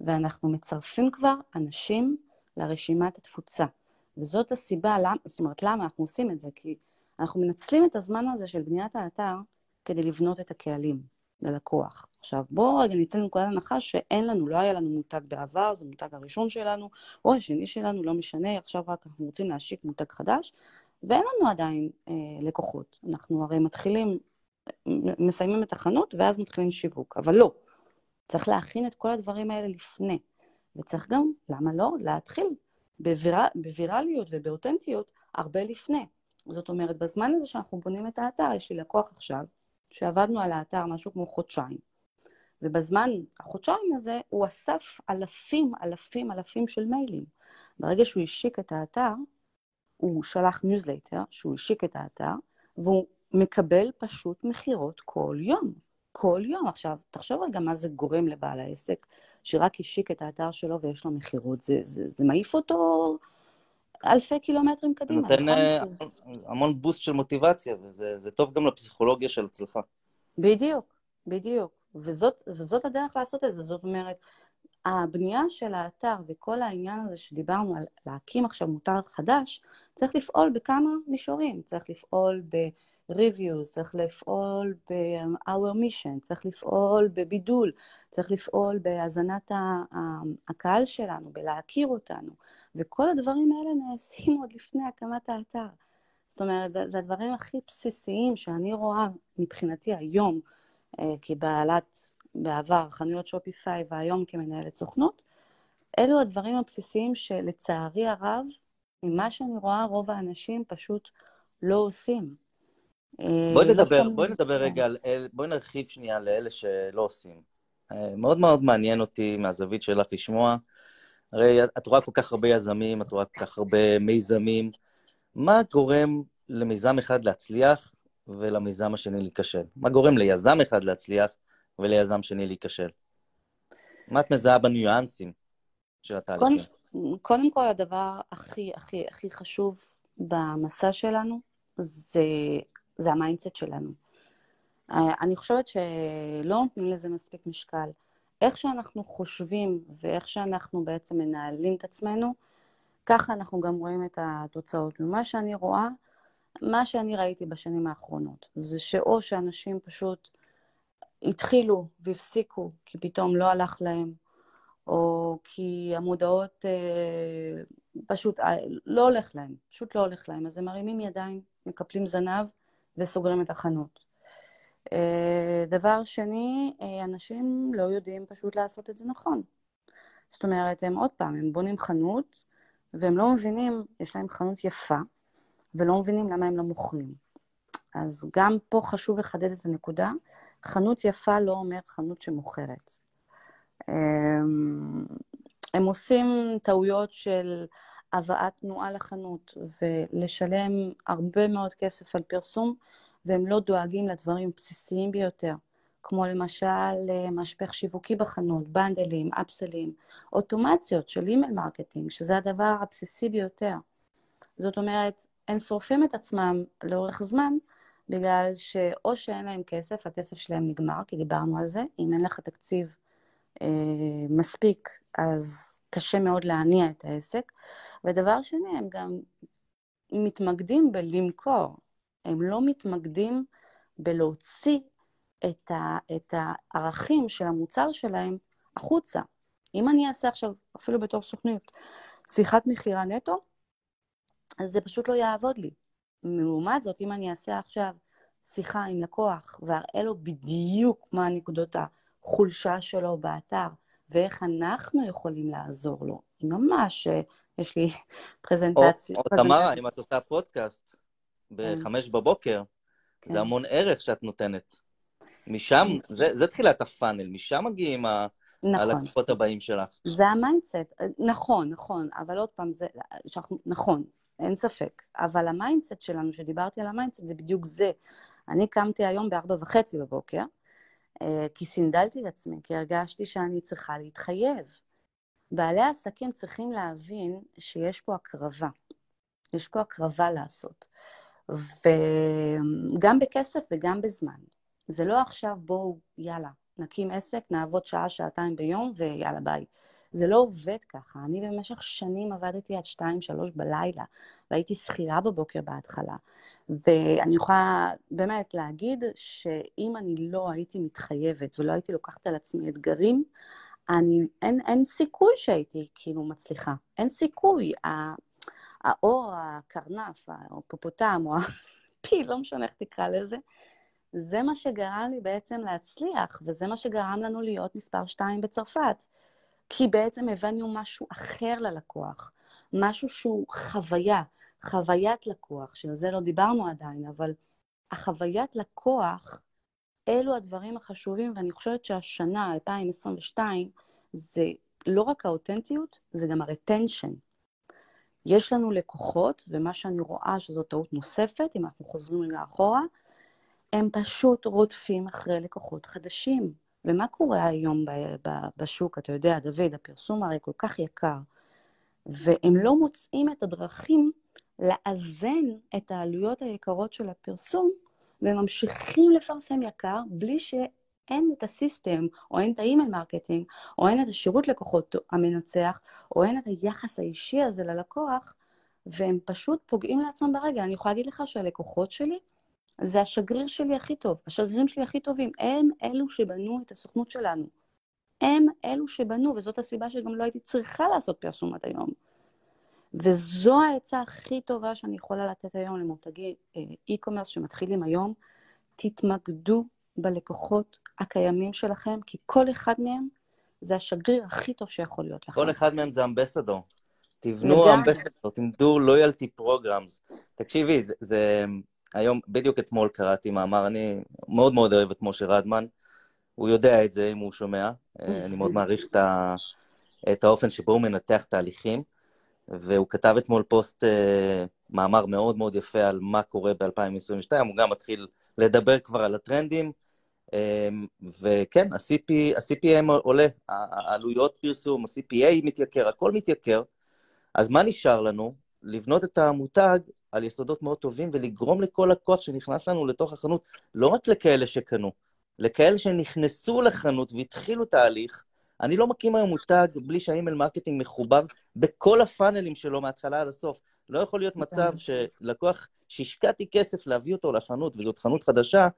ואנחנו מצרפים כבר אנשים לרשימת התפוצה. וזאת הסיבה, למ, זאת אומרת, למה אנחנו עושים את זה? כי אנחנו מנצלים את הזמן הזה של בניית האתר כדי לבנות את הקהלים ללקוח. עכשיו, בואו רגע נצא לנקודת הנחה שאין לנו, לא היה לנו מותג בעבר, זה מותג הראשון שלנו, או השני שלנו, לא משנה, עכשיו רק אנחנו רוצים להשיק מותג חדש, ואין לנו עדיין אה, לקוחות. אנחנו הרי מתחילים, מסיימים את החנות, ואז מתחילים שיווק, אבל לא. צריך להכין את כל הדברים האלה לפני. וצריך גם, למה לא, להתחיל בוויר... בווירליות ובאותנטיות הרבה לפני. זאת אומרת, בזמן הזה שאנחנו בונים את האתר, יש לי לקוח עכשיו, שעבדנו על האתר משהו כמו חודשיים. ובזמן החודשיים הזה הוא אסף אלפים, אלפים, אלפים של מיילים. ברגע שהוא השיק את האתר, הוא שלח ניוזלייטר, שהוא השיק את האתר, והוא מקבל פשוט מכירות כל יום. כל יום. עכשיו, תחשוב רגע מה זה גורם לבעל העסק, שרק השיק את האתר שלו ויש לו מכירות. זה, זה, זה מעיף אותו אלפי קילומטרים קדימה. זה נותן נכון? אה, המון בוסט של מוטיבציה, וזה טוב גם לפסיכולוגיה של אצלך. בדיוק, בדיוק. וזאת, וזאת הדרך לעשות את זה. זאת אומרת, הבנייה של האתר וכל העניין הזה שדיברנו על להקים עכשיו מותג חדש, צריך לפעול בכמה מישורים. צריך לפעול ב-reviews, צריך לפעול ב-our mission, צריך לפעול בבידול, צריך לפעול בהזנת הקהל שלנו, בלהכיר אותנו. וכל הדברים האלה נעשים עוד לפני הקמת האתר. זאת אומרת, זה, זה הדברים הכי בסיסיים שאני רואה מבחינתי היום, אה, כבעלת בעבר חנויות שופיפיי והיום כמנהלת סוכנות, אלו הדברים הבסיסיים שלצערי הרב, ממה שאני רואה, רוב האנשים פשוט לא עושים. בואי אה, נדבר, לא בואי נדבר כן. רגע על, בואי נרחיב שנייה לאלה שלא עושים. אה, מאוד מאוד מעניין אותי מהזווית שלך לשמוע. הרי את רואה כל כך הרבה יזמים, את רואה כל כך הרבה מיזמים. מה גורם למיזם אחד להצליח ולמיזם השני להיכשל? מה גורם ליזם אחד להצליח וליזם שני להיכשל? מה את מזהה בניואנסים של התהליכים? קודם, קודם כל, הדבר הכי הכי הכי חשוב במסע שלנו זה, זה ה mindset שלנו. אה, אני חושבת שלא נותנים לזה מספיק משקל. איך שאנחנו חושבים ואיך שאנחנו בעצם מנהלים את עצמנו, ככה אנחנו גם רואים את התוצאות. ומה שאני רואה, מה שאני ראיתי בשנים האחרונות, זה שאו שאנשים פשוט התחילו והפסיקו כי פתאום לא הלך להם, או כי המודעות אה, פשוט אה, לא הולך להם, פשוט לא הולך להם. אז הם מרימים ידיים, מקפלים זנב וסוגרים את החנות. אה, דבר שני, אה, אנשים לא יודעים פשוט לעשות את זה נכון. זאת אומרת, הם עוד פעם, הם בונים חנות, והם לא מבינים, יש להם חנות יפה, ולא מבינים למה הם לא מוכרים. אז גם פה חשוב לחדד את הנקודה, חנות יפה לא אומר חנות שמוכרת. אמ, הם עושים טעויות של הבאת תנועה לחנות ולשלם הרבה מאוד כסף על פרסום, והם לא דואגים לדברים בסיסיים ביותר, כמו למשל אה, משפך שיווקי בחנות, bundleים, upsellים, אוטומציות של email marketing, שזה הדבר הבסיסי ביותר. זאת אומרת, הם שורפים את עצמם לאורך זמן, בגלל שאו שאין להם כסף, הכסף שלהם נגמר, כי דיברנו על זה, אם אין לך תקציב אה, מספיק, אז קשה מאוד להניע את העסק. ודבר שני, הם גם מתמקדים בלמכור. הם לא מתמקדים בלהוציא את, ה, את הערכים של המוצר שלהם החוצה. אם אני אעשה עכשיו, אפילו בתור סוכנית, שיחת מכירה נטו, אז זה פשוט לא יעבוד לי. לעומת זאת, אם אני אעשה עכשיו שיחה עם לקוח ואראה לו בדיוק מה נקודות החולשה שלו באתר ואיך אנחנו יכולים לעזור לו, ממש, יש לי <laughs> פרזנטציה. או, או תמרה, אם את עושה פודקאסט, בחמש בבוקר, כן. זה המון ערך שאת נותנת. משם, זה, זה תחילת ה funnel, משם מגיעים ה... נכון. הלקוחות הבאים שלך. זה ה mindset, נכון, נכון, אבל עוד פעם, זה, שאנחנו, נכון, אין ספק. אבל ה mindset שלנו, שדיברתי על ה mindset, זה בדיוק זה. אני קמתי היום בארבע וחצי בבוקר, אה, כי סינדלתי את עצמי, כי הרגשתי שאני צריכה להתחייב. בעלי העסקים צריכים להבין שיש פה הקרבה. יש פה הקרבה לעשות. וגם בכסף וגם בזמן. זה לא עכשיו בואו, יאללה, נקים עסק, נעבוד שעה, שעתיים ביום ויאללה, ביי. זה לא עובד ככה. אני במשך שנים עבדתי עד שתיים, שלוש בלילה, והייתי שכירה בבוקר בהתחלה. ואני יכולה באמת להגיד שאם אני לא הייתי מתחייבת ולא הייתי לוקחת על עצמי אתגרים, אני, אין, אין סיכוי שהייתי כאילו מצליחה. אין סיכוי. האור, הקרנף, הפופוטם, או הפיל, לא משנה איך תקרא לזה, זה מה שגרם לי בעצם להצליח, וזה מה שגרם לנו להיות מספר שתיים בצרפת. כי בעצם הבאנו משהו אחר ללקוח, משהו שהוא חוויה, חוויית לקוח, שעל זה לא דיברנו עדיין, אבל החוויית לקוח, אלו הדברים החשובים, ואני חושבת שהשנה, 2022, זה לא רק האותנטיות, זה גם הרטנשן. יש לנו לקוחות, ומה שאני רואה שזו טעות נוספת, אם אנחנו חוזרים רגע אחורה, הם פשוט רודפים אחרי לקוחות חדשים. ומה קורה היום בשוק? אתה יודע, דוד, הפרסום הרי כל כך יקר, והם לא מוצאים את הדרכים לאזן את העלויות היקרות של הפרסום, וממשיכים לפרסם יקר בלי ש... אין את ה system, או אין את ה email marketing, או אין את השירות לקוחות המנצח, או אין את היחס האישי הזה ללקוח, והם פשוט פוגעים לעצמם ברגל. אני יכולה להגיד לך שהלקוחות שלי, זה השגריר שלי הכי טוב, השגרירים שלי הכי טובים, הם אלו שבנו את הסוכנות שלנו. הם אלו שבנו, וזאת הסיבה שגם לא הייתי צריכה לעשות פרסום עד היום. וזו העצה הכי טובה שאני יכולה לתת היום למותגי אה, e-commerce שמתחילים היום. תתמקדו בלקוחות הקיימים שלכם, כי כל אחד מהם זה השגריר הכי טוב שיכול להיות לכם. כל אחד מהם זה אמבסדור. תבנו אמבסדור, תמדו לויאלטי פרוגרמס. תקשיבי, זה, זה... היום, בדיוק אתמול קראתי מאמר, אני מאוד מאוד אוהב את משה רדמן. הוא יודע את זה אם הוא שומע. אה, אני מאוד מעריך את, ה... את האופן שבו הוא מנתח תהליכים. והוא כתב אתמול פוסט, uh, מאמר מאוד מאוד יפה על מה קורה ב-2022, הוא גם מתחיל לדבר כבר על הטרנדים, um, וכן, ה-CP, ה-CPM עולה, העלויות פרסום, ה-CPA מתייקר, הכל מתייקר, אז מה נשאר לנו? לבנות את המותג על יסודות מאוד טובים ולגרום לכל לקוח שנכנס לנו לתוך החנות, לא רק לכאלה שקנו, לכאלה שנכנסו לחנות והתחילו תהליך, אני לא מקים היום מותג בלי שה email marketing מחובר בכל ה funnelים שלו מההתחלה עד הסוף. לא יכול להיות מצב שלקוח שהשקעתי כסף להביא אותו לחנות, וזאת חנות חדשה,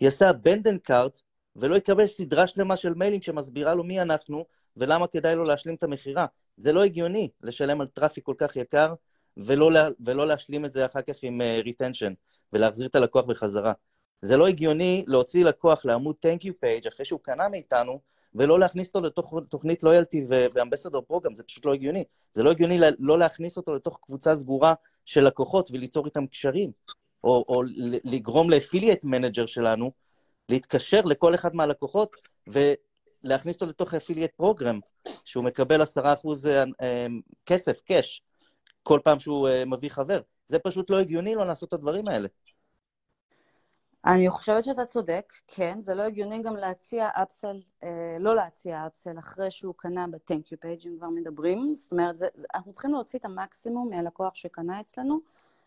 יעשה abandoned cart ולא יקבל סדרה שלמה של מיילים שמסבירה לו מי אנחנו ולמה כדאי לו להשלים את המכירה. זה לא הגיוני לשלם על traffic כל כך יקר ולא, לה, ולא להשלים את זה אחר כך עם retention uh, ולהחזיר את הלקוח בחזרה. זה לא הגיוני להוציא לקוח לעמוד Thank you page אחרי שהוא קנה מאיתנו, ולא להכניס אותו לתוך תוכנית loyalty ו ambassador program, זה פשוט לא הגיוני. זה לא הגיוני לא להכניס אותו לתוך קבוצה סגורה של לקוחות וליצור איתם קשרים, או, או לגרום ל affiliate manager שלנו להתקשר לכל אחד מהלקוחות ולהכניס אותו לתוך affiliate program, שהוא מקבל 10% אה, אה, כסף, cash, כל פעם שהוא אה, מביא חבר. זה פשוט לא הגיוני לא לעשות את הדברים האלה. אני חושבת שאתה צודק, כן, זה לא הגיוני גם להציע אפסל, אה, לא להציע אפסל אחרי שהוא קנה ב-Thank you page, אם כבר מדברים. זאת אומרת, זה, אנחנו צריכים להוציא את המקסימום מהלקוח שקנה אצלנו,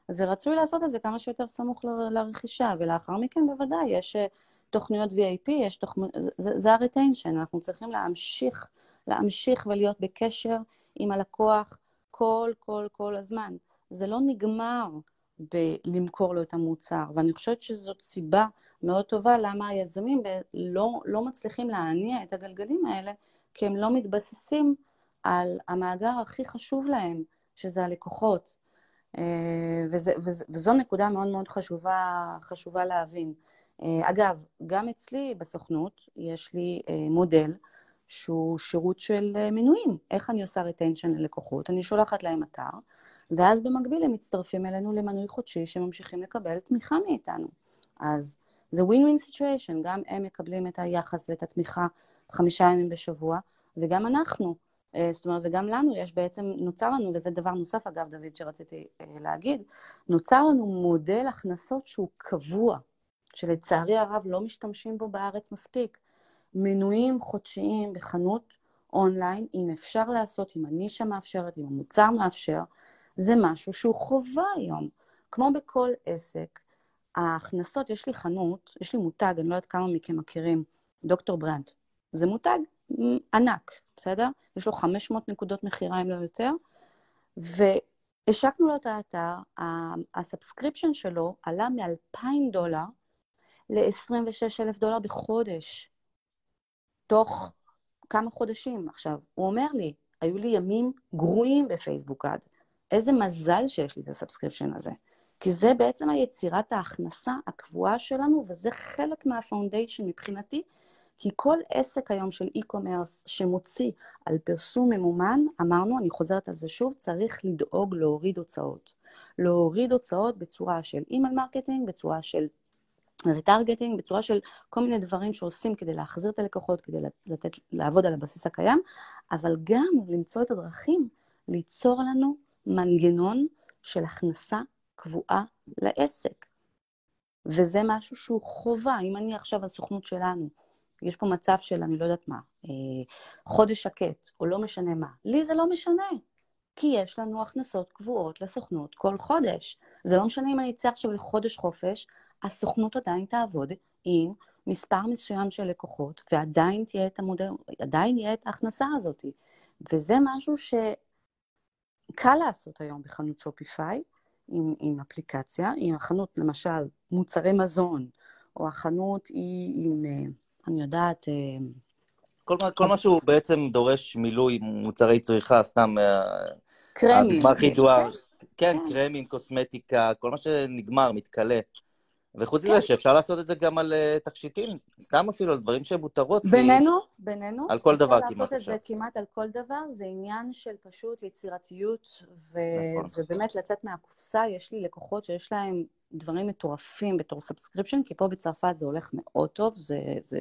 ורצוי לעשות את זה כמה שיותר סמוך ל, לרכישה, ולאחר מכן בוודאי יש אה, תוכניות VIP, יש תוכניות, זה, זה, הריטיינשן, אנחנו צריכים להמשיך, להמשיך ולהיות בקשר עם הלקוח כל, כל, כל הזמן. זה לא נגמר. בלמכור לו את המוצר. ואני חושבת שזאת סיבה מאוד טובה למה היזמים לא, לא מצליחים להניע את הגלגלים האלה, כי הם לא מתבססים על המאגר הכי חשוב להם, שזה הלקוחות. אה, וזה, וזה, וזו נקודה מאוד מאוד חשובה, חשובה להבין. אה, אגב, גם אצלי בסוכנות יש לי אה, מודל שהוא שירות של מנויים. איך אני עושה retention ללקוחות? אני שולחת להם אתר, ואז במקביל הם מצטרפים אלינו למנוי חודשי שממשיכים לקבל תמיכה מאיתנו. אז זה ווין ווין סיטואשן, גם הם מקבלים את היחס ואת התמיכה חמישה ימים בשבוע, וגם אנחנו. אה, זאת אומרת, וגם לנו יש בעצם, נוצר לנו, וזה דבר נוסף, אגב, דוד, שרציתי אה, להגיד, נוצר לנו מודל הכנסות שהוא קבוע, שלצערי הרב לא משתמשים בו בארץ מספיק. מנויים חודשיים בחנות אונליין, אם אפשר לעשות, אם הנישה מאפשרת, אם המוצר מאפשר, זה משהו שהוא חובה היום. כמו בכל עסק, ההכנסות, יש לי חנות, יש לי מותג, אני לא יודעת כמה מכם מכירים, דוקטור ברנד. זה מותג ענק, בסדר? יש לו 500 נקודות מכירה, אם לא יותר, והשקנו לו את האתר, ה subscription שלו עלה מ-2,000 דולר ל-26,000 דולר בחודש, תוך כמה חודשים. עכשיו, הוא אומר לי, היו לי ימים גרועים בפייסבוק עד. איזה מזל שיש לי את ה subscription הזה. כי זה בעצם היצירת ההכנסה הקבועה שלנו, וזה חלק מה foundation מבחינתי, כי כל עסק היום של e-commerce שמוציא על פרסום ממומן, אמרנו, אני חוזרת על זה שוב, צריך לדאוג להוריד הוצאות. להוריד הוצאות בצורה של email marketing, בצורה של retargeting, בצורה של כל מיני דברים שעושים כדי להחזיר את הלקוחות, כדי לתת, לעבוד על הבסיס הקיים, אבל גם למצוא את הדרכים ליצור לנו מנגנון של הכנסה קבועה לעסק. וזה משהו שהוא חובה. אם אני עכשיו הסוכנות שלנו, יש פה מצב של אני לא יודעת מה, אה, חודש שקט, או לא משנה מה, לי זה לא משנה, כי יש לנו הכנסות קבועות לסוכנות כל חודש. זה לא משנה אם אני אצא עכשיו לחודש חופש, הסוכנות עדיין תעבוד עם מספר מסוים של לקוחות, ועדיין תהיה את המודל, יהיה את ההכנסה הזאת. וזה משהו ש... קל לעשות היום בחנות שופיפיי, עם, עם אפליקציה, אם החנות למשל מוצרי מזון, או החנות היא עם, אה, אני יודעת, אה, כל, כל מה שהוא בעצם דורש מילוי מוצרי צריכה, סתם... אה, קרמים. הדוגמה הכי ידועה, כן, כן. קרמים, קוסמטיקה, כל מה שנגמר, מתכלה. וחוץ כן. מזה, שאפשר לעשות את זה גם על אה, תכשיטים, סתם אפילו על דברים שהם מותרות. כי- בינינו, בינינו. על כל דבר אפשר כמעט לעשות את אפשר. זה כמעט על כל דבר, זה עניין של פשוט יצירתיות, ו... נכון. ובאמת לצאת מהקופסה. יש לי לקוחות שיש להם דברים מטורפים בתור subscription, כי פה בצרפת זה הולך מאוד טוב, זה, זה,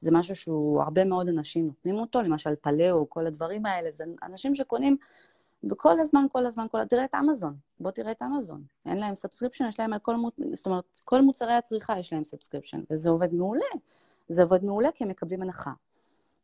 זה משהו שהוא, הרבה מאוד אנשים נותנים אותו, למשל פלאו, כל הדברים האלה, זה אנשים שקונים וכל הזמן, כל הזמן, כל... תראה את אמזון, בוא תראה את אמזון. אין להם subscription, יש להם על כל, מות... זאת אומרת, כל מוצרי הצריכה יש להם subscription, וזה עובד מעולה. זה עובד מעולה כי הם מקבלים הנחה.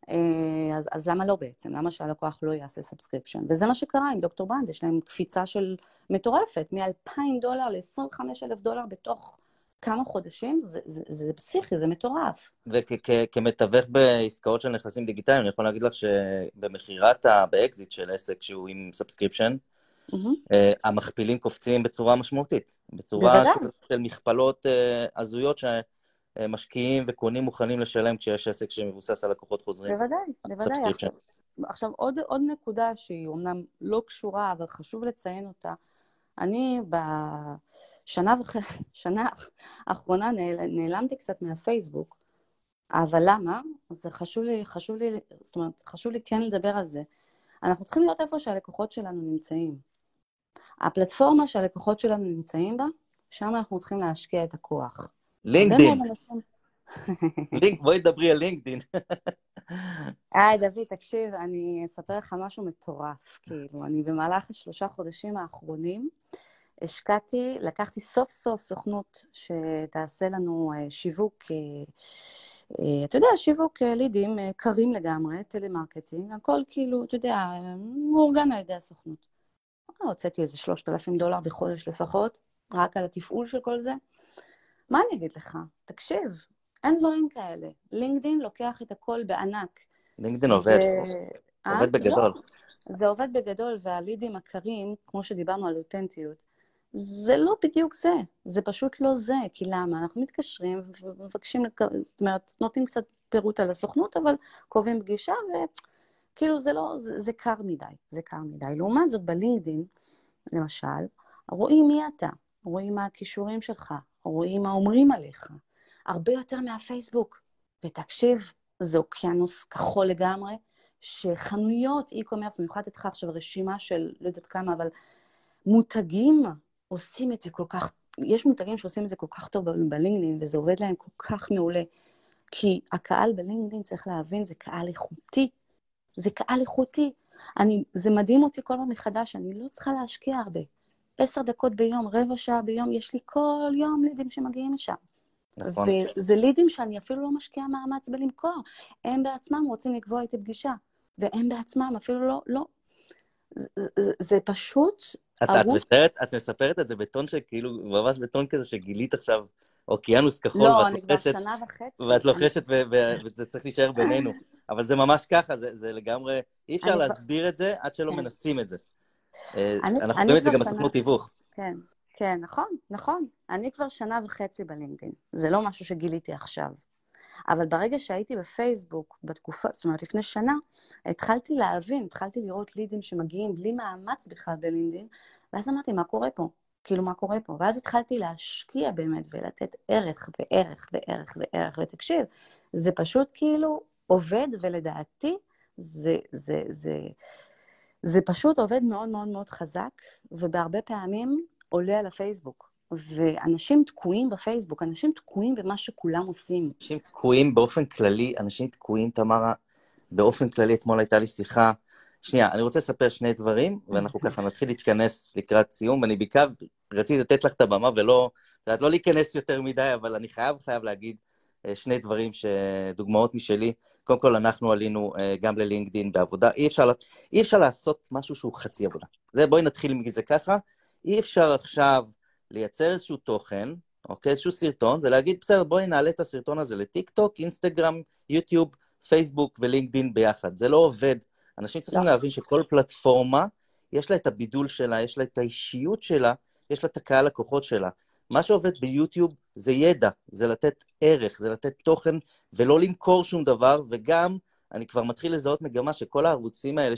אה, אז, אז למה לא בעצם? למה שהלקוח לא יעשה subscription? וזה מה שקרה עם דוקטור ברנד, יש להם קפיצה של מטורפת, מ-2,000 דולר ל-25,000 דולר בתוך כמה חודשים, זה, זה, זה פסיכי, זה מטורף. וכמתווך בעסקאות של נכסים דיגיטליים, אני יכול להגיד לך שבמכירת, באקזיט של עסק שהוא עם subscription, מהמם. אה, המכפילים קופצים בצורה משמעותית. בצורה. של, של מכפלות אה, הזויות שמשקיעים וקונים מוכנים לשלם כשיש עסק שמבוסס על לקוחות חוזרים. בוודאי, בוודאי. עכשיו, עכשיו עוד, עוד נקודה שהיא אומנם לא קשורה, אבל חשוב לציין אותה. אני בשנה וחצי, <laughs> שנה האחרונה נעל, נעלמתי קצת מהפייסבוק, אבל למה? זה חשוב לי, חשוב לי, זאת אומרת, חשוב לי כן לדבר על זה. אנחנו צריכים להיות איפה שהלקוחות שלנו נמצאים. הפלטפורמה שהלקוחות שלנו נמצאים בה, שם אנחנו צריכים להשקיע את הכוח. אנשים- <laughs> לינק, בואי דברי על לינקדין. היי, דוד, תקשיב, אני אספר לך משהו מטורף. כאילו, אני במהלך השלושה חודשים האחרונים השקעתי, לקחתי סוף סוף סוכנות שתעשה לנו אה, שיווק, אה, אה, אתה יודע, שיווק לידים קרים לגמרי, טלמרקטינג, הכל כאילו, אתה יודע, מאורגן על ידי הסוכנות. הוצאתי איזה 3,000 דולר בחודש לפחות, רק על התפעול של כל זה. מה אני אגיד לך? תקשיב, אין דברים כאלה. לינקדין לוקח את הכל בענק. לינקדין עובד, ו- אה? עובד בגדול. לא, זה עובד בגדול, והלידים הקרים, כמו שדיברנו על אותנטיות, זה לא בדיוק זה, זה פשוט לא זה, כי למה? אנחנו מתקשרים ומבקשים, זאת אומרת, נותנים קצת פירוט על הסוכנות, אבל קובעים פגישה, וכאילו זה לא, זה, זה קר מדי, זה קר מדי. לעומת זאת, בלינקדין, למשל, רואים מי אתה, רואים מה הכישורים שלך, רואים מה אומרים עליך, הרבה יותר מהפייסבוק. ותקשיב, זה אוקיינוס כחול לגמרי, שחנויות e-commerce, אני יכולה לתת לך עכשיו רשימה של לא יודעת כמה, אבל מותגים עושים את זה כל כך, יש מותגים שעושים את זה כל כך טוב בלינקדאין, וזה עובד להם כל כך מעולה. כי הקהל בלינקדאין, צריך להבין, זה קהל איכותי. זה קהל איכותי. אני, זה מדהים אותי כל פעם מחדש, אני לא צריכה להשקיע הרבה. עשר דקות ביום, רבע שעה ביום, יש לי כל יום לידים שמגיעים לשם. נכון. זה, זה לידים שאני אפילו לא משקיעה מאמץ בלמכור. הם בעצמם רוצים לקבוע איתי פגישה, והם בעצמם אפילו לא, לא. זה, זה, זה פשוט את, את. מספרת, את מספרת את זה בטון שכאילו, ממש בטון כזה שגילית עכשיו אוקיינוס כחול, לא, ואת לוחשת. ואת לוחשת, ו- ו- וזה צריך להישאר בינינו. אבל זה ממש ככה, זה, זה לגמרי, אי אפשר להסביר את זה עד שלא כן. מנסים את זה. אה, אנחנו רואים את זה גם בסוכנות תיווך. כן, כן, נכון, נכון. אני כבר שנה וחצי בלינקדאין. זה לא משהו שגיליתי עכשיו. אבל ברגע שהייתי בפייסבוק, בתקופה, זאת אומרת, לפני שנה, התחלתי להבין, התחלתי לראות לידים שמגיעים בלי מאמץ בכלל בלינקדאין, ואז אמרתי, מה קורה פה? כאילו, מה קורה פה? ואז התחלתי להשקיע באמת ולתת ערך וערך וערך וערך, ותקשיב, זה פשוט כאילו עובד, ולדעתי, זה, זה, זה, זה פשוט עובד מאוד מאוד מאוד חזק, ובהרבה פעמים עולה על הפייסבוק. ואנשים תקועים בפייסבוק, אנשים תקועים במה שכולם עושים. אנשים תקועים באופן כללי, אנשים תקועים, תמרה, באופן כללי, אתמול הייתה לי שיחה. שנייה, אני רוצה לספר שני דברים, ואנחנו ככה נתחיל להתכנס לקראת סיום, ואני בעיקר רציתי לתת לך את הבמה, ולא, את יודעת, לא להיכנס יותר מדי, אבל אני חייב, חייב להגיד אה, שני דברים, דוגמאות משלי. קודם כל, אנחנו עלינו אה, גם ללינקדין בעבודה. אי אפשר, אי אפשר לעשות משהו שהוא חצי עבודה. זה, בואי נתחיל מזה ככה. אי אפשר עכשיו לייצר איזשהו תוכן, אוקיי? איזשהו סרטון, ולהגיד, בסדר, בואי נעלה את הסרטון הזה לטיק טוק, אינסטגרם, יוטיוב, פייסבוק ולינקדין ביחד. זה לא עובד. אנשים צריכים לא. להבין שכל פלטפורמה, יש לה את הבידול שלה, יש לה את האישיות שלה, יש לה את הקהל לקוחות שלה. מה שעובד ביוטיוב זה ידע, זה לתת ערך, זה לתת תוכן, ולא למכור שום דבר, וגם אני כבר מתחיל לזהות מגמה שכל הערוצים האלה,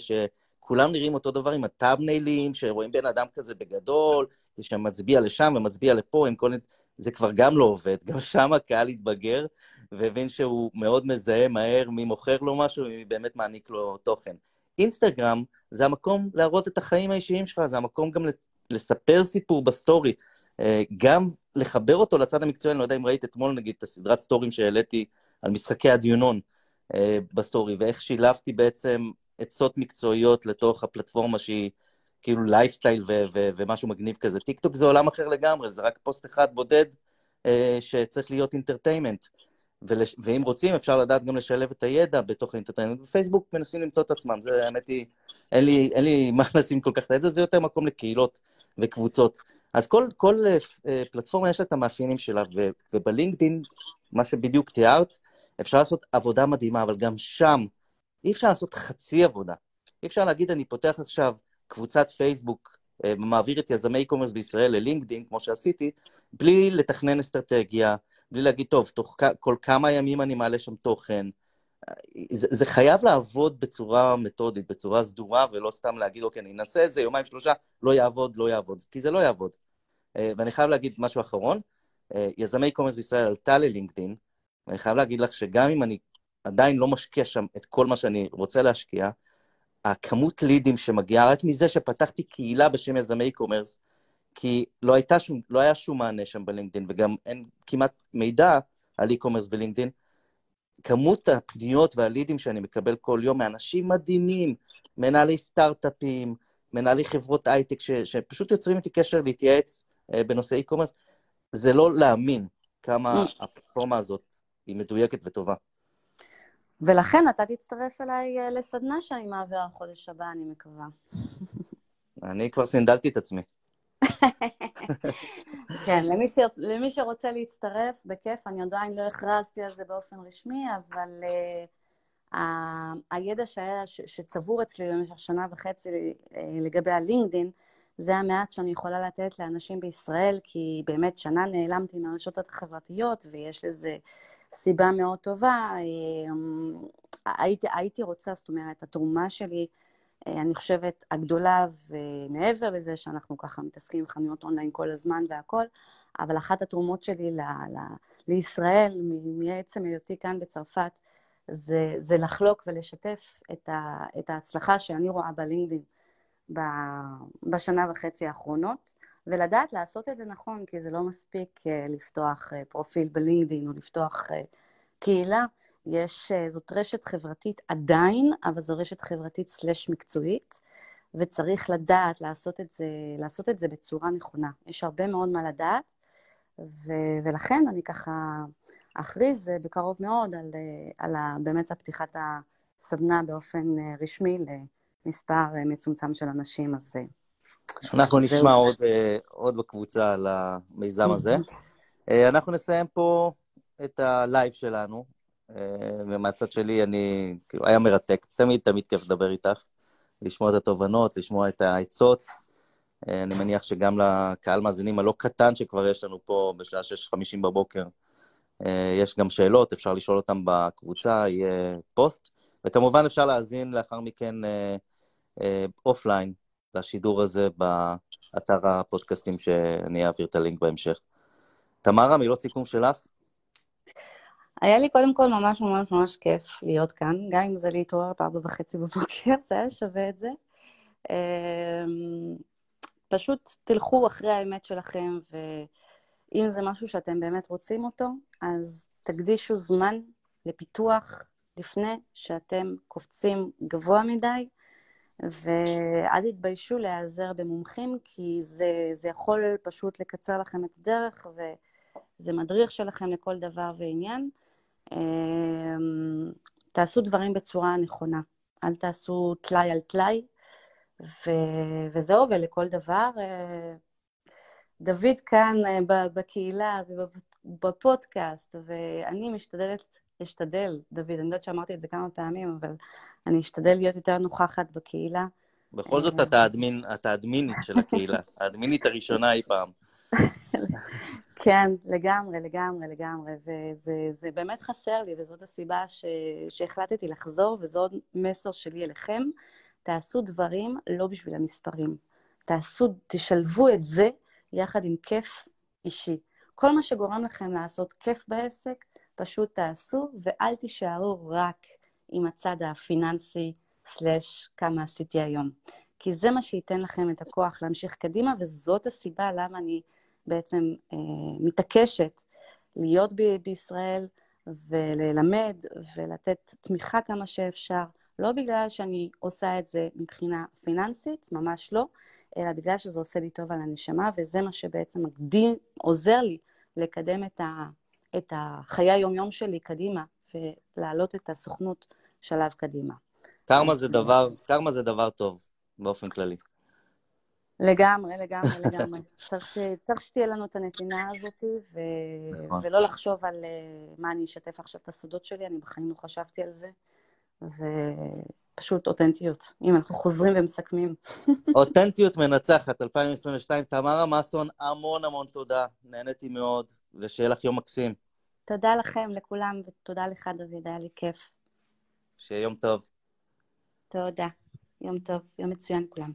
שכולם נראים אותו דבר עם הת'אמבניילים, שרואים בן אדם כזה בגדול, שמצביע לשם ומצביע לפה, עם כל... זה כבר גם לא עובד, גם שם הקהל התבגר, והבין שהוא מאוד מזהה מהר מי מוכר לו משהו ומי באמת מעניק לו תוכן. אינסטגרם זה המקום להראות את החיים האישיים שלך, זה המקום גם לספר סיפור בסטורי, אה, גם לחבר אותו לצד המקצועי, אני לא יודע אם ראית אתמול נגיד את הסדרת סטורים שהעליתי על משחקי הדיונון אה, בסטורי, ואיך שילבתי בעצם עצות מקצועיות לתוך הפלטפורמה שהיא כאילו לייפסטייל ו- ו- ומשהו מגניב כזה. טיק טוק זה עולם אחר לגמרי, זה רק פוסט אחד בודד אה, שצריך להיות entertainment. ולש... ואם רוצים, אפשר לדעת גם לשלב את הידע בתוך ה entertainment. בפייסבוק מנסים למצוא את עצמם, זה האמת היא, אין לי, אין לי <laughs> מה לשים כל כך את זה, זה יותר מקום לקהילות וקבוצות. אז כל, כל uh, פלטפורמה יש לה את המאפיינים שלה, ו, ובלינקדין, מה שבדיוק תיארת, אפשר לעשות עבודה מדהימה, אבל גם שם אי אפשר לעשות חצי עבודה. אי אפשר להגיד, אני פותח עכשיו קבוצת פייסבוק, uh, מעביר את יזמי e-commerce בישראל ללינקדין, כמו שעשיתי, בלי לתכנן אסטרטגיה, בלי להגיד, טוב, תוך כל כמה ימים אני מעלה שם תוכן. זה, זה חייב לעבוד בצורה מתודית, בצורה סדורה, ולא סתם להגיד, אוקיי, אני אנסה איזה יומיים, שלושה, לא יעבוד, לא יעבוד, כי זה לא יעבוד. אה, ואני חייב להגיד משהו אחרון, אה, יזמי e-commerce בישראל עלתה ללינקדין, ואני חייב להגיד לך שגם אם אני עדיין לא משקיע שם את כל מה שאני רוצה להשקיע, הכמות לידים שמגיעה רק מזה שפתחתי קהילה בשם יזמי e-commerce, כי לא, שום, לא היה שום מענה שם בלינקדין, וגם אין כמעט מידע על e-commerce בלינקדין. כמות הפניות והלידים שאני מקבל כל יום מאנשים מדהימים, מנהלי סטארט-אפים, מנהלי חברות הייטק, ש, שפשוט יוצרים איתי קשר להתייעץ אה, בנושא e-commerce, זה לא להאמין כמה mm. הפלטפורמה הזאת היא מדויקת וטובה. ולכן אתה תצטרף אליי אה, לסדנה שאני מעבירה חודש הבא, אני מקווה. אני כבר סינדלתי את עצמי. <laughs> כן, למי, ש... למי שרוצה להצטרף, בכיף, אני עדיין לא הכרזתי על זה באופן רשמי, אבל uh, ה... הידע שהיה, ש... שצבור אצלי במשך שנה וחצי uh, לגבי הלינקדין, זה המעט שאני יכולה לתת לאנשים בישראל, כי באמת שנה נעלמתי מהרשתות החברתיות, ויש לזה סיבה מאוד טובה. Uh, הייתי, הייתי רוצה, זאת אומרת, התרומה שלי, אה, אני חושבת, הגדולה, ומעבר לזה שאנחנו ככה מתעסקים עם חנויות אונליין כל הזמן והכול, אבל אחת התרומות שלי ל, ל, לישראל, מעצם היותי כאן בצרפת, זה, זה לחלוק ולשתף את, ה, את ההצלחה שאני רואה בלינקדאין בשנה וחצי האחרונות, ולדעת לעשות את זה נכון, כי זה לא מספיק אה, לפתוח אה, פרופיל בלינקדאין או לפתוח קהילה, יש, אה, זאת רשת חברתית עדיין, אבל זו רשת חברתית סלש מקצועית, וצריך לדעת לעשות את זה, לעשות את זה בצורה נכונה. יש הרבה מאוד מה לדעת, ו- ולכן אני ככה אכריז אה, בקרוב מאוד על, אה, על ה- באמת הפתיחת הסדנה באופן רשמי למספר מצומצם של אנשים, אז... אנחנו נשמע עוד, עוד בקבוצה על המיזם הזה. אנחנו נסיים פה את הלייב שלנו. אה, ומהצד שלי אני, כאילו, היה מרתק. תמיד תמיד כיף לדבר איתך, לשמוע את התובנות, לשמוע את העצות. אה, אני מניח שגם לקהל מאזינים הלא קטן שכבר יש לנו פה בשעה 6:50 בבוקר, אה, יש גם שאלות, אפשר לשאול אותם בקבוצה, יהיה פוסט. וכמובן אפשר להאזין לאחר מכן offline לשידור הזה באתר הפודקאסטים שאני אעביר את הלינק בהמשך. תמרה, מילות סיכום שלך? היה לי קודם כל ממש ממש ממש כיף להיות כאן, גם אם זה להתעורר בארבע וחצי בבוקר, זה היה שווה את זה. אמ, פשוט תלכו אחרי האמת שלכם, ואם זה משהו שאתם באמת רוצים אותו, אז תקדישו זמן לפיתוח לפני שאתם קופצים גבוה מדי, ואל תתביישו להיעזר במומחים, כי זה, זה יכול פשוט לקצר לכם את הדרך, וזה מדריך שלכם לכל דבר ועניין. אמ, תעשו דברים בצורה נכונה. אל תעשו טלאי על טלאי, ו- וזהו, ולכל דבר. אה, דוד כאן אה, בקהילה ובפודקאסט, ואני משתדלת, אשתדל, דוד, אני יודעת שאמרתי את זה כמה פעמים, אבל אני אשתדל להיות יותר נוכחת בקהילה. בכל זאת אתה האדמין, אתה האדמינית של הקהילה, <laughs> האדמינית הראשונה אי פעם. <laughs> כן, לגמרי, לגמרי, לגמרי. וזה באמת חסר לי, וזאת הסיבה ש, שהחלטתי לחזור, וזה עוד מסר שלי אליכם. תעשו דברים לא בשביל המספרים. תעשו, תשלבו את זה יחד עם כיף אישי. כל מה שגורם לכם לעשות כיף בעסק, פשוט תעשו, ואל תישארו רק עם הצד הפיננסי, סלאש כמה עשיתי היום. כי זה מה שייתן לכם את הכוח להמשיך קדימה, וזאת הסיבה למה אני בעצם אה, מתעקשת להיות ב- בישראל וללמד ולתת תמיכה כמה שאפשר, לא בגלל שאני עושה את זה מבחינה פיננסית, ממש לא, אלא בגלל שזה עושה לי טוב על הנשמה, וזה מה שבעצם מקדים, עוזר לי לקדם את, ה, את החיי היום-יום שלי קדימה, ולהעלות את הסוכנות שלב קדימה. קרמה זה דבר, קרמה זה דבר טוב, באופן כללי. לגמרי, לגמרי, <laughs> לגמרי. צריך, צריך שתהיה לנו את הנתינה הזאת, ו... נכון. ולא לחשוב על uh, מה אני אשתף עכשיו את הסודות שלי, אני בחיים לא חשבתי על זה. ופשוט אותנטיות, אם אנחנו חוזרים ומסכמים. <laughs> אותנטיות מנצחת, 2022. תמרה מסון, המון המון תודה, נהניתי מאוד, ושיהיה לך יום מקסים. תודה לכם, לכולם, ותודה לך, דוד, היה לי כיף. שיהיה יום טוב. תודה. יום טוב, יום מצוין כולם.